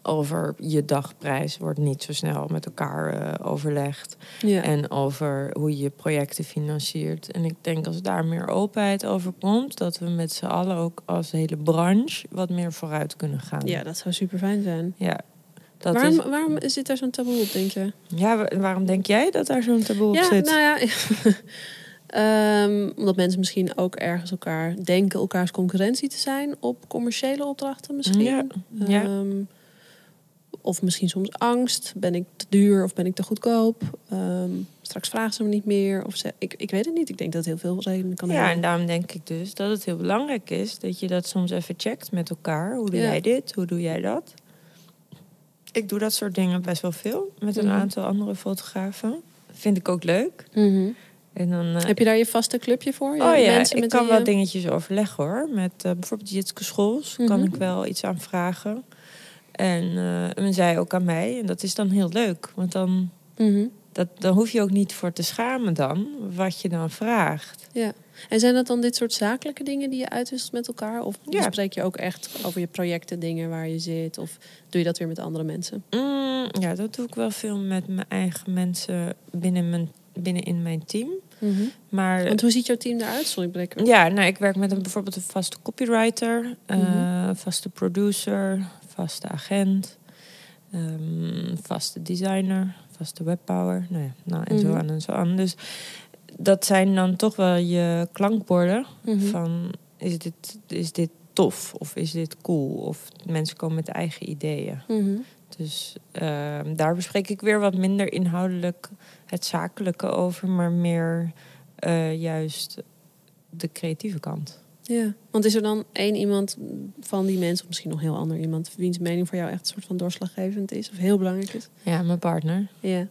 Over je dagprijs wordt niet zo snel met elkaar eh, overlegd. Ja. En over hoe je je projecten financiert. En ik denk als daar meer openheid over komt, dat we met z'n allen ook als hele branche wat meer vooruit kunnen gaan. ja, dat zou super fijn zijn. Ja, dat Waarom, is, waarom zit daar zo'n taboe op, denk je? ja, wa- waarom denk jij dat daar zo'n taboe op ja, zit? nou ja. Ehm, omdat mensen misschien ook ergens elkaar denken elkaars concurrentie te zijn op commerciële opdrachten misschien. Ja, ja. Ehm, of misschien soms angst. Ben ik te duur of ben ik te goedkoop? Ehm, straks vragen ze me niet meer. Of ze, ik, ik weet het niet. Ik denk dat het heel veel redenen kan ja, en hebben. daarom denk ik dus dat het heel belangrijk is dat je dat soms even checkt met elkaar. Hoe doe Ja. jij dit? Hoe doe jij dat? Ik doe dat soort dingen best wel veel met een Mhm. aantal andere fotografen. Vind ik ook leuk. Mhm. En dan, eh, Heb je daar je vaste clubje voor? Je Oh ja, mensen ik met kan wel je- dingetjes overleggen hoor. Met eh, bijvoorbeeld Jitske Schols kan Mhm. ik wel iets aan vragen. En eh men zei ook aan mij. En dat is dan heel leuk. Want dan, Mhm. dat, dan hoef je ook niet voor te schamen dan. Wat je dan vraagt. Ja. En zijn dat dan dit soort zakelijke dingen die je uitwisselt met elkaar? Of Ja. bespreek je ook echt over je projecten, dingen waar je zit? Of doe je dat weer met andere mensen? Mm, ja, dat doe ik wel veel met mijn eigen mensen binnen, mijn, binnen in mijn team. Maar Want hoe ziet jouw team eruit? Sorry, ja, nou, ik werk met een, bijvoorbeeld een vaste copywriter. Mhm. vaste producer. Vaste agent, ehm, vaste designer, vaste webpower. Nou ja, nou, en zo Mhm. aan en zo aan. Dus dat zijn dan toch wel je klankborden Mhm. van is dit, is dit tof of is dit cool? Of mensen komen met eigen ideeën. Mhm. Dus ehm, daar bespreek ik weer wat minder inhoudelijk het zakelijke over, maar meer eh, juist de creatieve kant. Ja, want is er dan één iemand van die mensen, of misschien nog heel ander iemand, wiens mening voor jou echt een soort van doorslaggevend is of heel belangrijk is? Ja, mijn partner. Ja.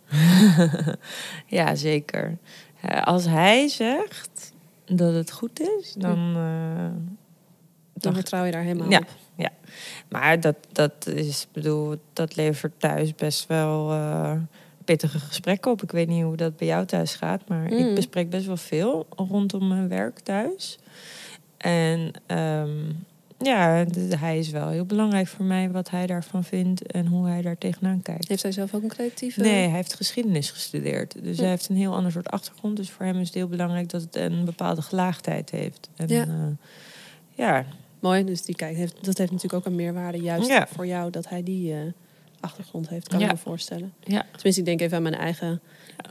ja, zeker. Eh, als hij zegt dat het goed is, dan. eh, Dan vertrouw je daar helemaal Ja. op. maar dat, dat is, bedoel, dat levert thuis best wel eh, pittige gesprekken op. Ik weet niet hoe dat bij jou thuis gaat, maar Mm. ik bespreek best wel veel rondom mijn werk thuis. En ehm, ja, hij is wel heel belangrijk voor mij wat hij daarvan vindt en hoe hij daar tegenaan kijkt. Heeft hij zelf ook een creatieve? Nee, hij heeft geschiedenis gestudeerd. Dus hij heeft een heel ander soort achtergrond. Dus voor hem is het heel belangrijk dat het een bepaalde gelaagdheid heeft. En, Ja. ja. ja, Mooi, dus die kijkt, heeft, dat heeft natuurlijk ook een meerwaarde juist Ja. voor jou dat hij die eh, achtergrond heeft, kan ik me voorstellen. ja, Tenminste, ik denk even aan mijn eigen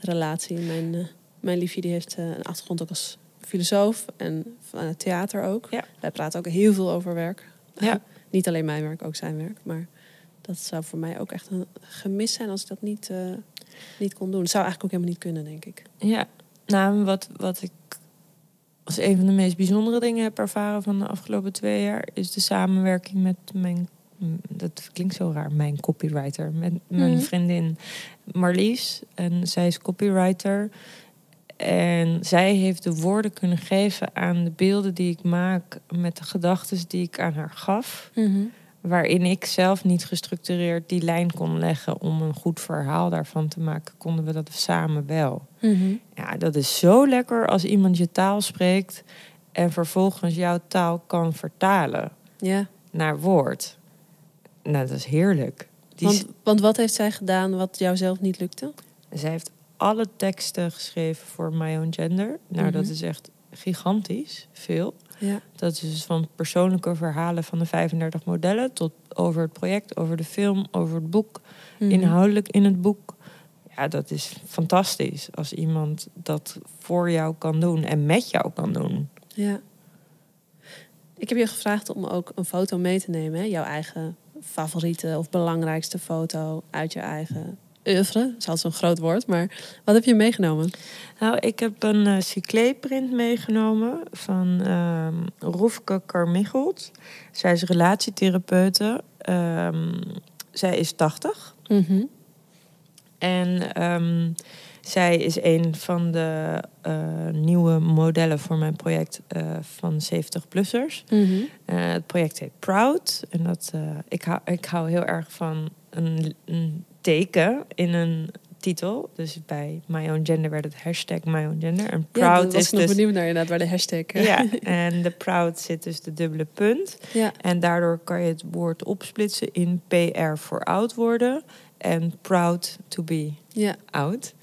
relatie. Mijn, eh, mijn liefje die heeft eh, een achtergrond ook als filosoof en van het theater ook. Ja. Wij praten ook heel veel over werk. Ja. niet alleen mijn werk, ook zijn werk. Maar dat zou voor mij ook echt een gemis zijn als ik dat niet, eh, niet kon doen. Het zou eigenlijk ook helemaal niet kunnen, denk ik. ja. Nou, wat, wat ik als een van de meest bijzondere dingen heb ervaren van de afgelopen twee jaar, is de samenwerking met mijn. Dat klinkt zo raar, mijn copywriter. Met mijn Mhm. vriendin Marlies. En zij is copywriter. En zij heeft de woorden kunnen geven aan de beelden die ik maak met de gedachten die ik aan haar gaf. Waarin ik zelf niet gestructureerd die lijn kon leggen om een goed verhaal daarvan te maken, konden we dat samen wel. Ja, dat is zo lekker als iemand je taal spreekt en vervolgens jouw taal kan vertalen naar woord. Nou, dat is heerlijk. Die want, want wat heeft zij gedaan wat jou zelf niet lukte? Zij heeft alle teksten geschreven voor My Own Gender. Nou, dat Mhm. is echt gigantisch veel. Ja. Dat is dus van persoonlijke verhalen van de 35 modellen tot over het project, over de film, over het boek, Mhm. inhoudelijk in het boek. Ja, dat is fantastisch als iemand dat voor jou kan doen en met jou kan doen. Ja. Ik heb je gevraagd om ook een foto mee te nemen. Hè? Jouw eigen favoriete of belangrijkste foto uit je eigen oeuvre. Dat is altijd zo'n groot woord, maar wat heb je meegenomen? Nou, ik heb een uh, cyclé-print meegenomen van ehm Roefke Carmichelt. Zij is relatietherapeute. Ehm, zij is 80. En ehm, zij is een van de eh, nieuwe modellen voor mijn project eh, van 70-plussers. Mhm. Eh, het project heet Proud. En dat, eh, ik, hou, ik hou heel erg van een, een teken in een titel. Dus bij My Own Gender werd het hashtag My Own Gender. En Ja, Proud daar was is nog dus... benieuwd naar inderdaad, waar de hashtag... eh, Ja, en de Proud zit dus de dubbele punt. ja. En daardoor kan je het woord opsplitsen in PR voor oud worden en proud to be ja. oud.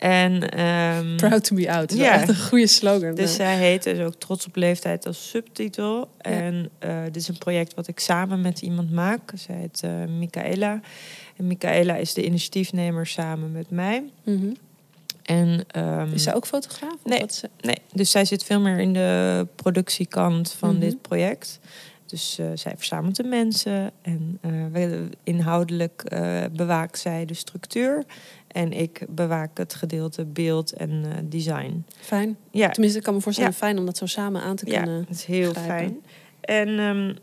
En, ehm, Proud to be out. Ja. echt een goede slogan. Dus zij heet dus ook Trots op Leeftijd als subtitel. En eh, dit is een project wat ik samen met iemand maak. Zij heet eh Michaela. En Michaela is de initiatiefnemer samen met mij. Mhm. En, ehm, Is zij ook fotograaf? Nee. ze- Nee, dus zij zit veel meer in de productiekant van Mhm. dit project. Dus eh, zij verzamelt de mensen en inhoudelijk bewaakt zij de structuur. En ik bewaak het gedeelte beeld en eh, design. Fijn. Ja, Tenminste, ik kan me voorstellen, Ja. fijn om dat zo samen aan te ja kunnen. dat is heel fijn. En ehm,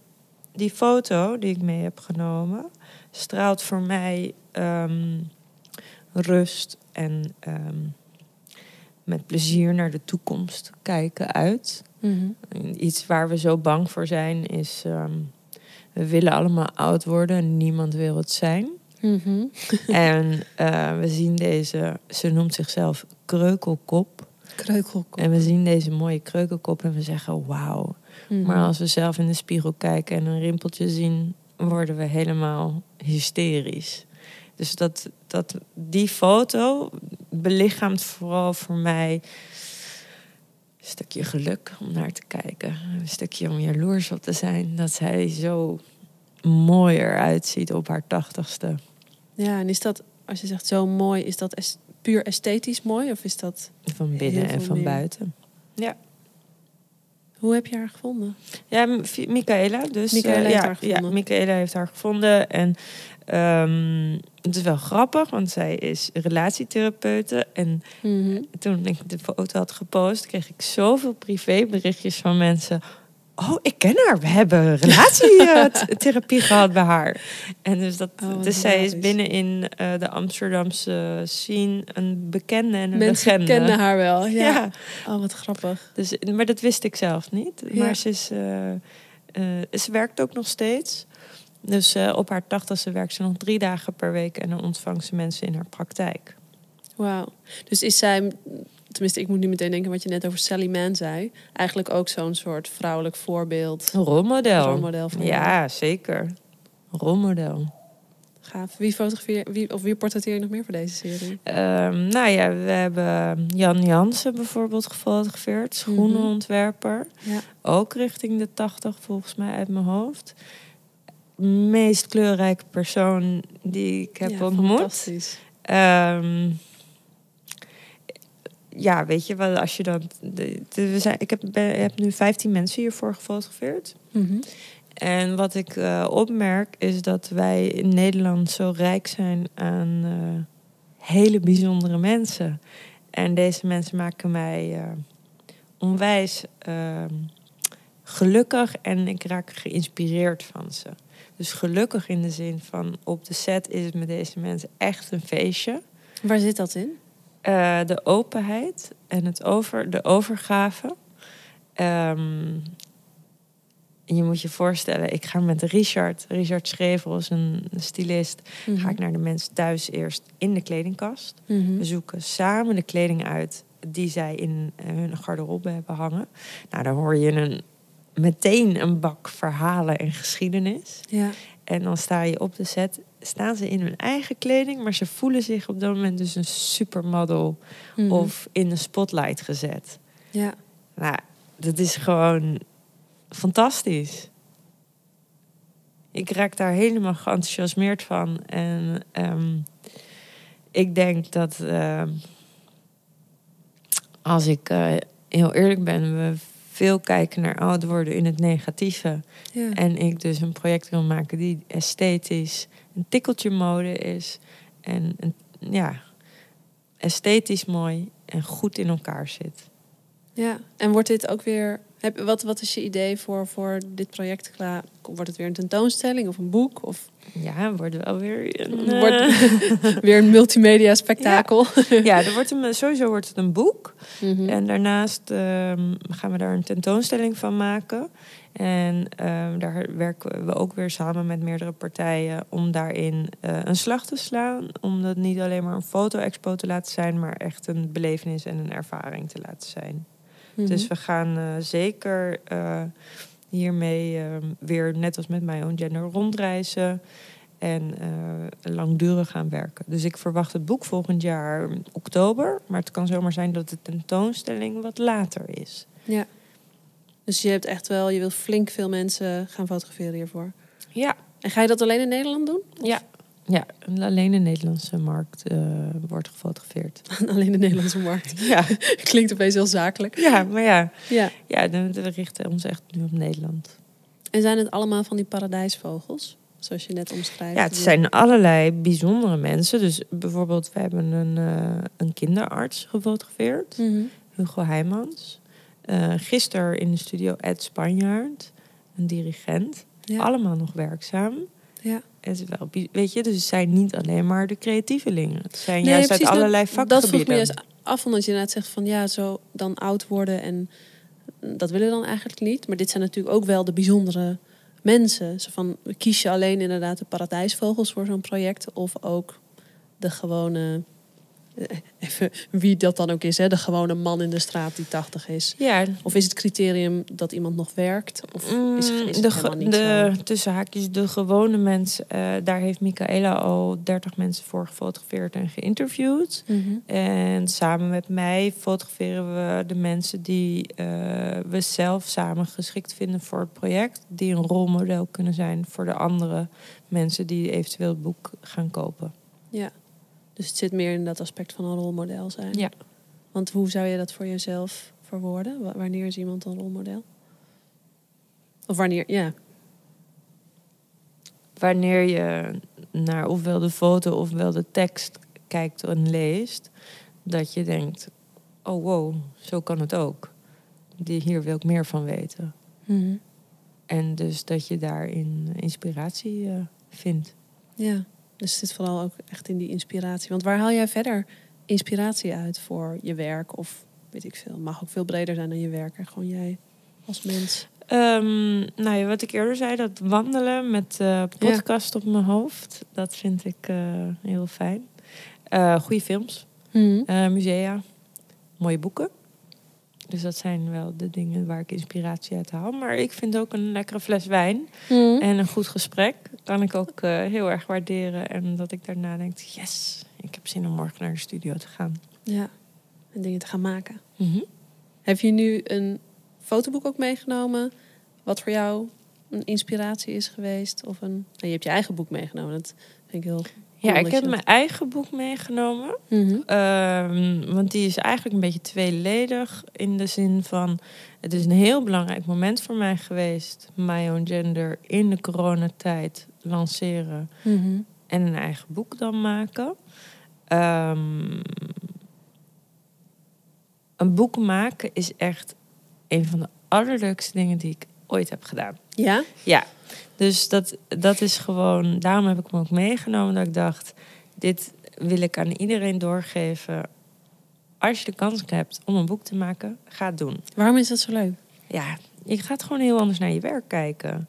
die foto die ik mee heb genomen straalt voor mij ehm, rust en ehm, met plezier naar de toekomst kijken uit. Mhm. Iets waar we zo bang voor zijn is... we willen allemaal oud worden en niemand wil het zijn. Mhm. en eh, we zien deze... Ze noemt zichzelf kreukelkop. Kreukelkop. En we zien deze mooie kreukelkop en we zeggen wauw. Mhm. Maar als we zelf in de spiegel kijken en een rimpeltje zien... worden we helemaal hysterisch. Dus dat, dat, die foto belichaamt vooral voor mij... een stukje geluk om naar te kijken. Een stukje om jaloers op te zijn dat zij zo mooier uitziet op haar tachtigste. Ja, en is dat, als je zegt zo mooi, is dat es- puur esthetisch mooi? Of is dat, Van binnen en van meer. buiten. hoe heb je haar gevonden? Ja, Michaela. Dus, Michaela eh, heeft ja, haar gevonden. Ja, Michaela heeft haar gevonden. En ehm, het is wel grappig, want zij is relatietherapeute. En Mhm. toen ik de foto had gepost, kreeg ik zoveel privéberichtjes van mensen. Oh, ik ken haar. We hebben relatietherapie gehad bij haar. En dus, dat, Oh, dus zij is binnen in eh, de Amsterdamse scene een bekende en een Mensen legende. kennen haar wel. Ja. Ja. Oh, wat grappig. Dus, maar dat wist ik zelf niet. Ja. Maar ze, is, eh, eh, ze werkt ook nog steeds. Dus op haar tachtigste werkt ze nog drie dagen per week en dan ontvangt ze mensen in haar praktijk. Wauw. Dus is zij, tenminste, ik moet nu meteen denken wat je net over Sally Mann zei. Eigenlijk ook zo'n soort vrouwelijk voorbeeld. Een rolmodel. Rolmodel voor Ja, zeker. Rolmodel. Gaaf. Wie fotografeer wie, of wie portretteer je nog meer voor deze serie? Ehm, nou ja, we hebben Jan Jansen bijvoorbeeld gefotografeerd, schoenenontwerper. Ja. Ook richting de 80 volgens mij uit mijn hoofd. Meest kleurrijke persoon die ik heb Ja, ontmoet. Fantastisch. Ehm, ja, weet je wel, als je dan. De, de- we zijn, ik heb, ben, heb nu 15 mensen hiervoor gefotografeerd. Mhm. En wat ik eh, opmerk is dat wij in Nederland zo rijk zijn aan eh, hele bijzondere mensen. En deze mensen maken mij eh, onwijs ehm, gelukkig en ik raak geïnspireerd van ze. Dus gelukkig in de zin van op de set is het met deze mensen echt een feestje. Waar zit dat in? Eh, de openheid en het over, de overgave. Ehm, je moet je voorstellen, ik ga met Richard, Richard Schrevel is een stylist, ga ik naar de mensen thuis eerst in de kledingkast. Mhm. We zoeken samen de kleding uit die zij in eh, hun garderobe hebben hangen. Nou, dan hoor je een, meteen een bak verhalen en geschiedenis. Ja. En dan sta je op de set, staan ze in hun eigen kleding, maar ze voelen zich op dat moment dus een supermodel Mhm. of in de spotlight gezet. Ja. Nou, dat is gewoon fantastisch. Ik raak daar helemaal geenthousiasmeerd van. En ehm, ik denk dat ehm, als ik eh, heel eerlijk ben, we veel kijken naar oud worden in het negatieve. Ja. En ik dus een project wil maken die esthetisch een tikkeltje mode is. En een, ja, esthetisch mooi en goed in elkaar zit. ja. En wordt dit ook weer... Heb, wat, wat is je idee voor, voor dit project? Klaar? Wordt het weer een tentoonstelling of een boek? Of Ja, wordt wel weer een... eh, Wordt- weer een multimedia spektakel? ja, er wordt een, sowieso wordt het een boek. Mhm. En daarnaast ehm, gaan we daar een tentoonstelling van maken. En ehm, daar werken we ook weer samen met meerdere partijen om daarin eh, een slag te slaan. Om dat niet alleen maar een foto-expo te laten zijn, maar echt een belevenis en een ervaring te laten zijn. Mhm. Dus we gaan eh, zeker eh, hiermee ehm, weer, net als met My Own Gender, rondreizen. En eh, langdurig gaan werken. Dus ik verwacht het boek volgend jaar oktober. Maar het kan zomaar zijn dat de tentoonstelling wat later is. Ja. Dus je hebt echt wel, je wilt flink veel mensen gaan fotograferen hiervoor. Ja, En ga je dat alleen in Nederland doen? ja. Ja alleen de Nederlandse markt eh, wordt gefotografeerd. alleen de Nederlandse markt. Ja, Klinkt opeens heel zakelijk. ja maar ja, Ja. ja de- we richten ons echt nu op Nederland. En zijn het allemaal van die paradijsvogels? Zoals je net omschrijft. Ja, het zijn allerlei bijzondere mensen. Dus bijvoorbeeld, we hebben een, eh, een kinderarts gefotografeerd. Mhm. Hugo Heijmans. Eh gisteren in de studio Ed Spanjaard, een dirigent. Ja. Allemaal nog werkzaam. Ja. Is wel, weet je, dus het zijn niet alleen maar de creatievelingen. Het zijn Nee, juist precies, uit allerlei dat, dat vroeg me juist af, omdat je inderdaad zegt van ja, zo dan oud worden en dat willen we dan eigenlijk niet. Maar dit zijn natuurlijk ook wel de bijzondere mensen. Zo van, kies je alleen inderdaad de paradijsvogels voor zo'n project of ook de gewone even wie dat dan ook is, hè? de gewone man in de straat die 80 is. Ja, Of is het criterium dat iemand nog werkt? Of is, Mm, is het de, niet de tussen haakjes de gewone mensen, eh, daar heeft Michaela al 30 mensen voor gefotografeerd en geïnterviewd. Mhm. En samen met mij fotograferen we de mensen die eh, we zelf samen geschikt vinden voor het project. Die een rolmodel kunnen zijn voor de andere mensen die eventueel het boek gaan kopen. Ja, dus het zit meer in dat aspect van een rolmodel zijn. Ja. Want hoe zou je dat voor jezelf verwoorden? Wa- Wanneer is iemand een rolmodel? Of wanneer, ja. Wanneer je naar ofwel de foto ofwel de tekst kijkt en leest, dat je denkt: oh wow, zo kan het ook. Die, hier wil ik meer van weten. Mhm. En dus dat je daarin inspiratie eh, vindt. Ja, dus het zit vooral ook echt in die inspiratie. Want waar haal jij verder inspiratie uit voor je werk? Of weet ik veel, mag ook veel breder zijn dan je werk. En gewoon jij als mens. Ehm, nou ja, wat ik eerder zei, dat wandelen met eh podcast op mijn hoofd, dat vind ik eh, heel fijn. Eh goede films, eh, musea, mooie boeken. Dus dat zijn wel de dingen waar ik inspiratie uit haal. Maar ik vind ook een lekkere fles wijn en een goed gesprek kan ik ook eh, heel erg waarderen. En dat ik daarna denk, yes, ik heb zin om morgen naar de studio te gaan. Ja, en dingen te gaan maken. Heb je nu een fotoboek ook meegenomen? Wat voor jou een inspiratie is geweest? Of een. Nou, je hebt je eigen boek meegenomen. Dat vind ik heel. Ja, ik heb mijn eigen boek meegenomen. Mhm. Ehm, want die is eigenlijk een beetje tweeledig. In de zin van, het is een heel belangrijk moment voor mij geweest. My Own Gender in de coronatijd lanceren. Mhm. En een eigen boek dan maken. Ehm, een boek maken is echt een van de allerleukste dingen die ik ooit heb gedaan. Ja? Ja, dus dat, dat is gewoon, daarom heb ik hem ook meegenomen. Dat ik dacht, dit wil ik aan iedereen doorgeven. Als je de kans hebt om een boek te maken, ga het doen. Waarom is dat zo leuk? Ja, je gaat gewoon heel anders naar je werk kijken.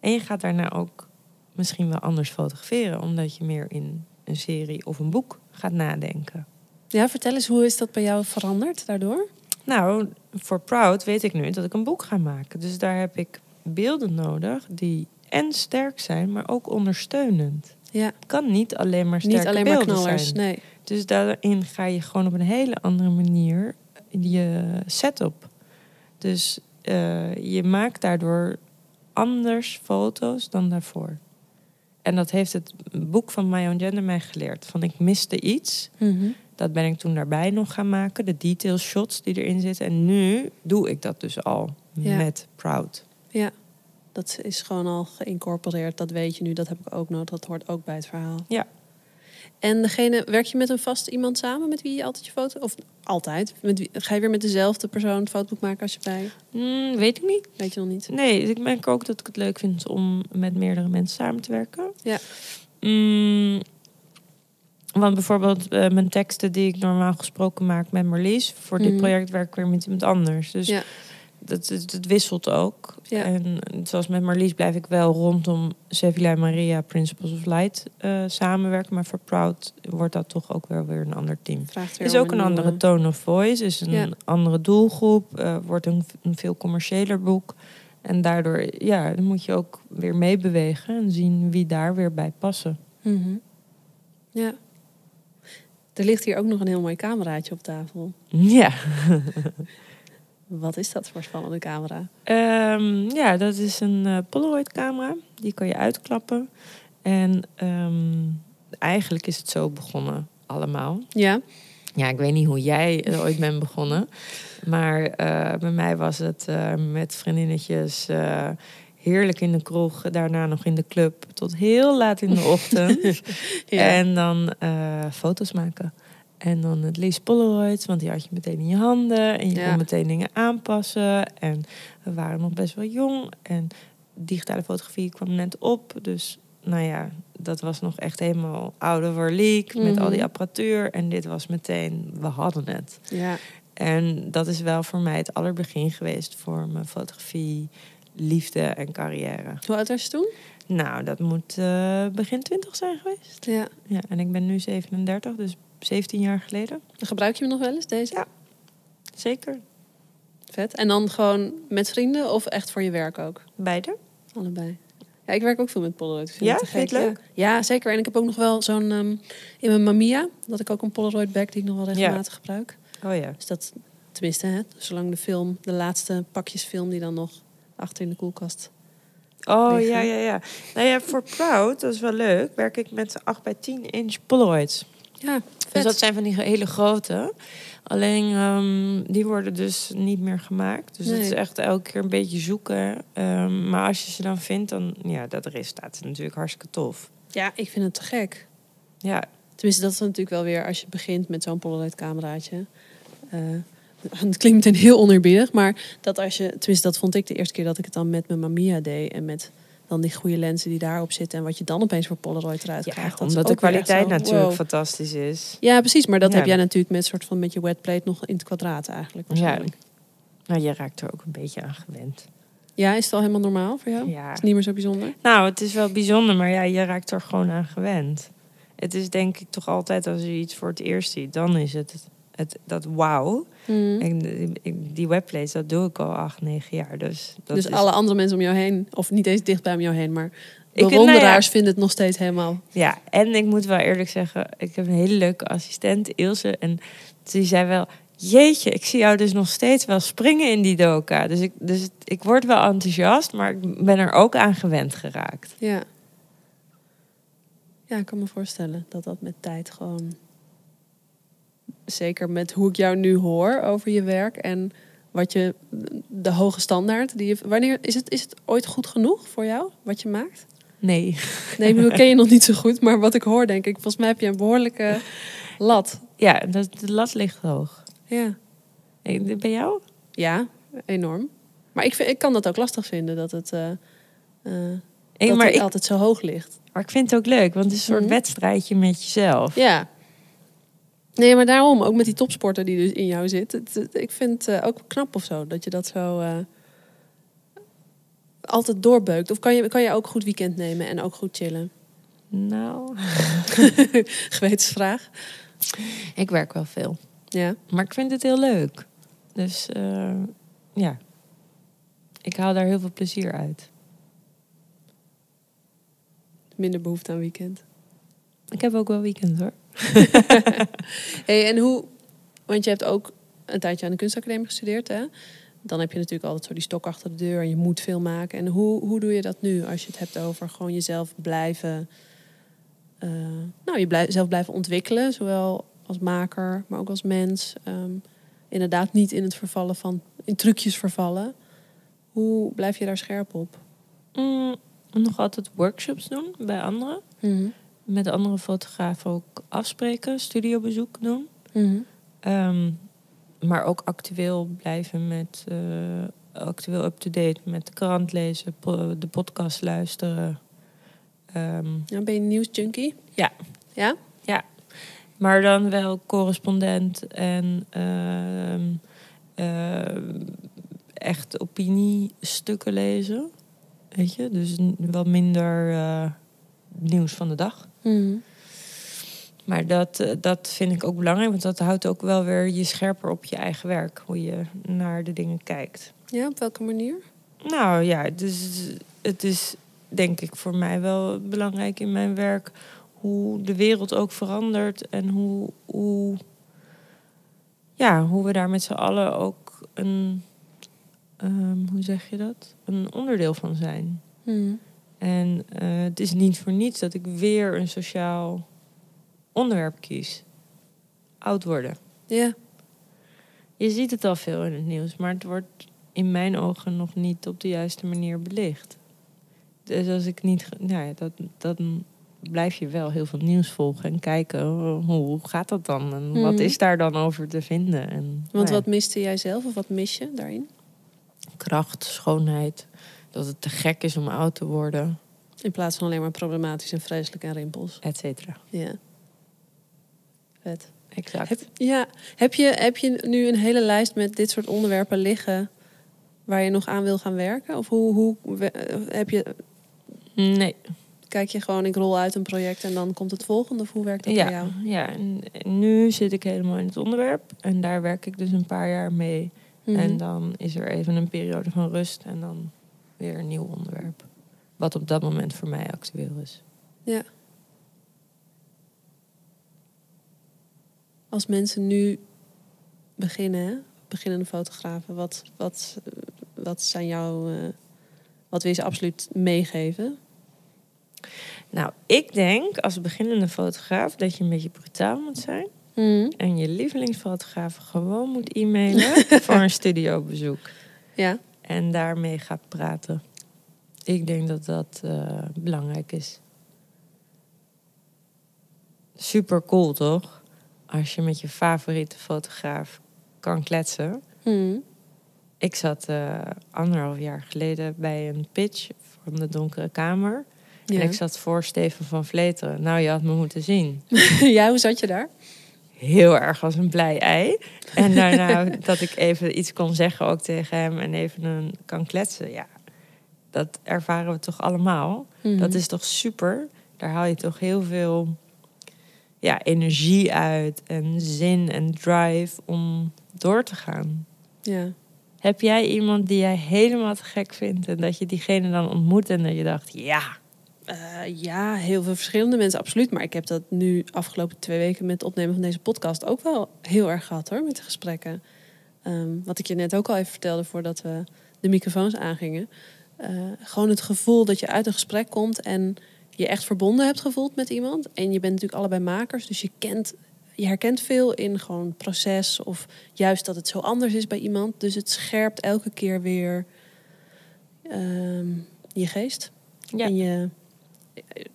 En je gaat daarna ook misschien wel anders fotograferen, omdat je meer in een serie of een boek gaat nadenken. Ja, vertel eens, hoe is dat bij jou veranderd daardoor? Nou, voor Proud weet ik nu dat ik een boek ga maken. Dus daar heb ik beelden nodig die en sterk zijn, maar ook ondersteunend. Ja, Het kan niet alleen maar sterke niet alleen maar beelden knallers. zijn. Nee. Dus daarin ga je gewoon op een hele andere manier je setup. Dus eh, je maakt daardoor anders foto's dan daarvoor. En dat heeft het boek van My Own Gender mij geleerd. Van ik miste iets. Mhm. Dat ben ik toen daarbij nog gaan maken. De detail shots die erin zitten. En nu doe ik dat dus al Ja. met Proud. Ja, dat is gewoon al geïncorporeerd. Dat weet je nu, dat heb ik ook nodig. Dat hoort ook bij het verhaal. Ja. En degene, werk je met een vast iemand samen met wie je altijd je foto... Of altijd? Met wie, ga je weer met dezelfde persoon het fotoboek maken als je bij... Hmm, weet ik niet. Weet je nog niet? Nee, ik merk ook dat ik het leuk vind om met meerdere mensen samen te werken. Ja. Mm, want bijvoorbeeld eh, mijn teksten die ik normaal gesproken maak met Marlies... voor dit Mhm. project werk ik weer met iemand anders. Dus Ja. Dat, het, wisselt ook. Ja. En zoals met Marlies blijf ik wel rondom Sevilla en Maria Principles of Light eh, samenwerken. Maar voor Proud wordt dat toch ook wel weer een ander team. Is ook een nieuwe- andere tone of voice, is een Ja. andere doelgroep, eh, wordt een, een veel commerciëler boek. En daardoor ja, dan moet je ook weer meebewegen en zien wie daar weer bij passen. Mhm. Ja. Er ligt hier ook nog een heel mooi cameraatje op tafel. Ja, Wat is dat voor spannende camera? Ehm, ja dat is een eh, Polaroid camera. Die kan je uitklappen. En ehm, eigenlijk is het zo begonnen allemaal. Ja. Ja, ik weet niet hoe jij er ooit bent begonnen. Maar eh, bij mij was het eh, met vriendinnetjes eh, heerlijk in de kroeg. Daarna nog in de club tot heel laat in de ochtend. ja. En dan eh, foto's maken. En dan het liefst Polaroids, want die had je meteen in je handen. En je Ja. kon meteen dingen aanpassen. En we waren nog best wel jong. En digitale fotografie kwam net op. Dus nou ja, dat was nog echt helemaal out of our league. Met al die Mhm. apparatuur. En dit was meteen, we hadden het. ja. En dat is wel voor mij het allerbegin geweest voor mijn fotografie, liefde en carrière. Hoe oud was je toen? Nou, dat moet eh, begin twintig zijn geweest. Ja. Ja, en ik ben nu 37, dus 17 jaar geleden. Gebruik je hem nog wel eens, deze? Ja. Zeker. Vet. En dan gewoon met vrienden of echt voor je werk ook? Beide. Allebei. Ja, ik werk ook veel met Polaroid. Ik Ja? Vind je gek. het leuk? Ja. Ja, zeker. En ik heb ook nog wel zo'n ehm, in mijn Mamiya, dat ik ook een Polaroid bag die ik nog wel regelmatig gebruik. Oh ja. Dus dat, tenminste, hè, zolang de film, de laatste pakjes film die dan nog achter in de koelkast. Oh liggen. ja, ja, ja. Nou ja, voor Proud, dat is wel leuk, werk ik met 8 bij 10 inch Polaroids. Ja, Dus dat zijn van die hele grote. Alleen ehm, die worden dus niet meer gemaakt. Dus het is echt elke keer een beetje zoeken. Ehm, maar als je ze dan vindt, dan ja, dat resultaat is natuurlijk hartstikke tof. ja, ik vind het te gek. Ja, Tenminste, dat is natuurlijk wel weer als je begint met zo'n Polaroid cameraatje. Eh, het klinkt meteen heel oneerbiedig, maar dat als je, tenminste, dat vond ik de eerste keer dat ik het dan met mijn Mamiya deed en met dan die goede lenzen die daarop zitten en wat je dan opeens voor Polaroid eruit ja krijgt. dat omdat de kwaliteit zo, natuurlijk wow. fantastisch is. Ja, precies, maar dat Ja. heb jij natuurlijk met soort van met je wetplate nog in het kwadraat eigenlijk. waarschijnlijk. Nou, je raakt er ook een beetje aan gewend. Ja, is het al helemaal normaal voor jou? Ja. Is het niet meer zo bijzonder? Nou, het is wel bijzonder, maar ja, je raakt er gewoon aan gewend. Het is denk ik toch altijd als je iets voor het eerst ziet, dan is het, het dat wauw. En die, ik- die webplates, dat doe ik al acht, negen jaar. Dus, dat dus is, alle andere mensen om jou heen, of niet eens dicht bij om jou heen, maar Ik- bewonderaars nou ja. vinden het nog steeds helemaal. Ja, en ik moet wel eerlijk zeggen, ik heb een hele leuke assistent, Ilse. En die zei wel, jeetje, ik zie jou dus nog steeds wel springen in die doka. Dus ik, dus ik word wel enthousiast, maar ik ben er ook aan gewend geraakt. Ja. Ja, ik kan me voorstellen dat dat met tijd gewoon. Zeker met hoe ik jou nu hoor over je werk en wat je. de hoge standaard. Die je, wanneer is het, is het ooit goed genoeg voor jou wat je maakt? Nee. Nee, ik ken je nog niet zo goed, maar wat ik hoor, denk ik, volgens mij heb je een behoorlijke lat. Ja, dat, de lat ligt hoog. Ja, Eh, Bij jou? ja enorm. Maar ik, vind, ik kan dat ook lastig vinden dat het. eh, Ik, dat maar, het ik, altijd zo hoog ligt. maar ik vind het ook leuk, want het is een soort Mhm. wedstrijdje met jezelf. Ja. Nee, maar daarom, ook met die topsporter die dus in jou zit. Het, het- ik vind het eh, ook knap of zo, dat je dat zo eh, altijd doorbeukt. Of kan je, kan je ook goed weekend nemen en ook goed chillen? Nou, Gewetensvraag. ik werk wel veel. Ja. Maar ik vind het heel leuk. Dus eh, ja, ik haal daar heel veel plezier uit. Minder behoefte aan weekend. Ik heb ook wel weekend hoor. Hey, en hoe, want je hebt ook een tijdje aan de kunstacademie gestudeerd, hè? Dan heb je natuurlijk altijd zo die stok achter de deur en je moet veel maken. En hoe, hoe doe je dat nu als je het hebt over gewoon jezelf blijven, eh, nou, je zelf blijven ontwikkelen, zowel als maker, maar ook als mens. Ehm, inderdaad, niet in het vervallen van, in trucjes vervallen. Hoe blijf je daar scherp op? Mm, nog altijd workshops doen bij anderen. Met andere fotografen ook afspreken, studiobezoek doen. Ehm, maar ook actueel blijven met eh, actueel up-to-date met de krant lezen, po- de podcast luisteren. Ja, ben je een nieuwsjunkie? Ja. Ja? maar dan wel correspondent en ehm, eh, echt opiniestukken lezen. Weet je, dus wel minder eh, nieuws van de dag. Maar dat, eh, dat vind ik ook belangrijk, want dat houdt ook wel weer je scherper op je eigen werk. Hoe je naar de dingen kijkt. Ja, op welke manier? Nou ja, dus het is denk ik voor mij wel belangrijk in mijn werk hoe de wereld ook verandert en hoe, hoe, ja, hoe we daar met z'n allen ook een, ehm, hoe zeg je dat? Een onderdeel van zijn. En eh, het is niet voor niets dat ik weer een sociaal onderwerp kies. Oud worden. Ja. Je ziet het al veel in het nieuws, maar het wordt in mijn ogen nog niet op de juiste manier belicht. Dus als ik niet. Nou ja, dat, dan blijf je wel heel veel nieuws volgen en kijken oh, hoe gaat dat dan en wat Mhm. is daar dan over te vinden. En, Want nou ja, wat miste jij zelf of wat mis je daarin? kracht, schoonheid, dat het te gek is om oud te worden, In plaats van alleen maar problematisch en vreselijk en rimpels. et cetera. Ja. Vet. Exact. Heb, ja, heb je, heb je nu een hele lijst met dit soort onderwerpen liggen waar je nog aan wil gaan werken? Of hoe, hoe eh, heb je. Nee. kijk je gewoon, ik rol uit een project en dan komt het volgende? Of hoe werkt dat bij jou? Ja, nu zit ik helemaal in het onderwerp. En daar werk ik dus een paar jaar mee. Mhm. En dan is er even een periode van rust en dan weer een nieuw onderwerp. Wat op dat moment voor mij actueel is. Ja. Als mensen nu beginnen, hè, beginnende fotografen, wat, wat, wat zijn jouw. eh, wat wil je ze absoluut meegeven? Nou, ik denk als beginnende fotograaf dat je een beetje brutaal moet zijn. En je lievelingsfotograaf gewoon moet e-mailen voor een studiobezoek. Ja. En daarmee gaat praten. Ik denk dat dat eh, belangrijk is. Super cool, toch? Als je met je favoriete fotograaf kan kletsen. Mhm. Ik zat eh, anderhalf jaar geleden bij een pitch van de Donkere Kamer. Ja. En ik zat voor Steven van Vleteren. Nou, je had me moeten zien. ja, hoe zat je daar? Heel erg als een blij ei. En daarna dat ik even iets kon zeggen ook tegen hem en even een, kan kletsen. Ja, dat ervaren we toch allemaal. Mhm. Dat is toch super? Daar haal je toch heel veel ja, energie uit en zin en drive om door te gaan. Ja. Heb jij iemand die jij helemaal te gek vindt en dat je diegene dan ontmoet en dat je dacht, ja, Eh, ja, heel veel verschillende mensen, absoluut. Maar ik heb dat nu afgelopen twee weken met het opnemen van deze podcast ook wel heel erg gehad hoor, met de gesprekken. Ehm, wat ik je net ook al even vertelde voordat we de microfoons aangingen. Eh, gewoon het gevoel dat je uit een gesprek komt en je echt verbonden hebt gevoeld met iemand. En je bent natuurlijk allebei makers, dus je kent, je herkent veel in gewoon proces of juist dat het zo anders is bij iemand. Dus het scherpt elke keer weer ehm, je geest. ja. En, je,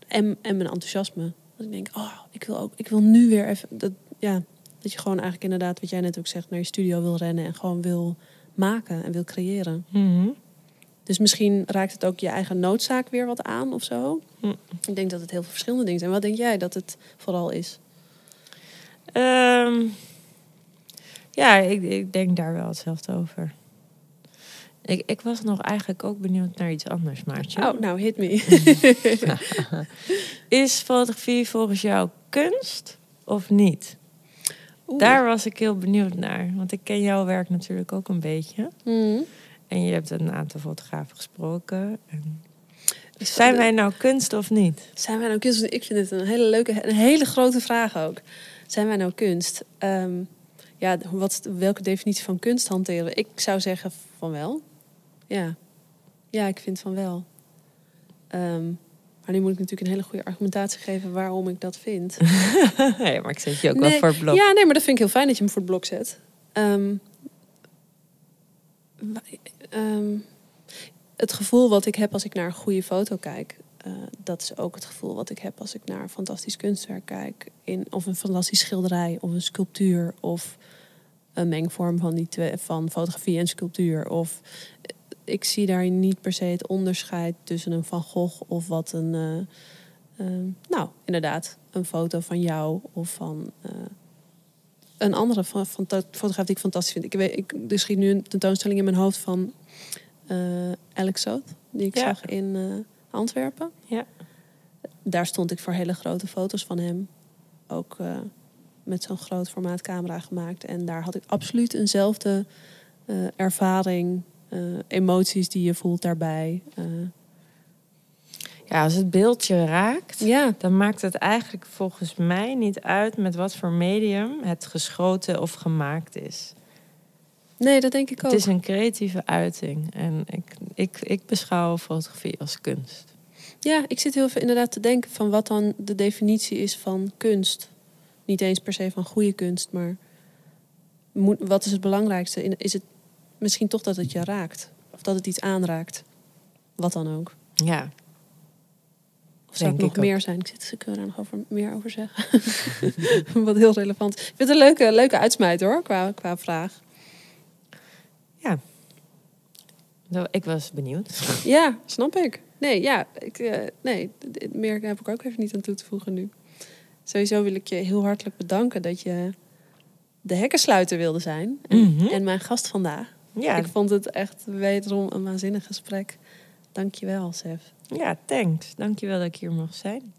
en, en mijn enthousiasme. Dat ik denk, oh, ik wil ook, ik wil nu weer even. Dat, ja, dat je gewoon eigenlijk inderdaad, wat jij net ook zegt, naar je studio wil rennen en gewoon wil maken en wil creëren. Mhm. Dus misschien raakt het ook je eigen noodzaak weer wat aan of zo. Hm. Ik denk dat het heel veel verschillende dingen zijn. Wat denk jij dat het vooral is? Ehm, ja, ik, ik denk daar wel hetzelfde over. Ik, ik was nog eigenlijk ook benieuwd naar iets anders, Maartje. Oh, nou, hit me. Is fotografie volgens jou kunst of niet? Oeh. Daar was ik heel benieuwd naar. Want ik ken jouw werk natuurlijk ook een beetje. Mhm. En je hebt een aantal fotografen gesproken. En zijn wij nou kunst of niet? Zijn wij nou kunst? Ik vind het een hele leuke, een hele grote vraag ook. Zijn wij nou kunst? Ehm, ja, wat, welke definitie van kunst hanteren we? Ik zou zeggen van wel. Ja, ja ik vind van wel. Ehm, maar nu moet ik natuurlijk een hele goede argumentatie geven waarom ik dat vind. ja, maar ik zet je ook Nee, wel voor het blok. Ja, nee, maar dat vind ik heel fijn dat je hem voor het blok zet. Ehm, ehm, het gevoel wat ik heb als ik naar een goede foto kijk, eh, dat is ook het gevoel wat ik heb als ik naar een fantastisch kunstwerk kijk. In, of een fantastisch schilderij, of een sculptuur, of een mengvorm van, die twee, van fotografie en sculptuur. Of ik zie daar niet per se het onderscheid tussen een Van Gogh of wat een. eh, eh, nou, inderdaad, een foto van jou of van eh, een andere van, van fotograaf die ik fantastisch vind. Ik weet, ik, er schiet nu een tentoonstelling in mijn hoofd van eh, Alex Soth, die ik Ja. zag in Antwerpen. Ja. Daar stond ik voor hele grote foto's van hem. Ook met zo'n groot formaat camera gemaakt. En daar had ik absoluut eenzelfde ervaring, emoties die je voelt daarbij. Eh, Ja, als het beeldje raakt, ja, dan maakt het eigenlijk volgens mij niet uit met wat voor medium het geschoten of gemaakt is. nee, dat denk ik ook. Het is een creatieve uiting en ik, ik, ik beschouw fotografie als kunst. Ja, ik zit heel veel inderdaad te denken van wat dan de definitie is van kunst. Niet eens per se van goede kunst, maar moet, wat is het belangrijkste? Is het misschien toch dat het je raakt? Of dat het iets aanraakt? Wat dan ook. Ja, Of zou het nog ook. meer zijn? Ik zit daar nog over, meer over zeggen. wat heel relevant. Ik vind het een leuke, leuke uitsmijt hoor, qua, qua vraag. Nou, ik was benieuwd. Ja, snap ik. Nee, ja, ik, eh, nee, meer heb ik ook even niet aan toe te voegen nu. Sowieso wil ik je heel hartelijk bedanken dat je de hekkensluiter wilde zijn. En, Mhm. en mijn gast vandaag. Ja, Ik vond het echt wederom een waanzinnig gesprek. Dankjewel, Sef. Ja, thanks. Dankjewel dat ik hier mag zijn.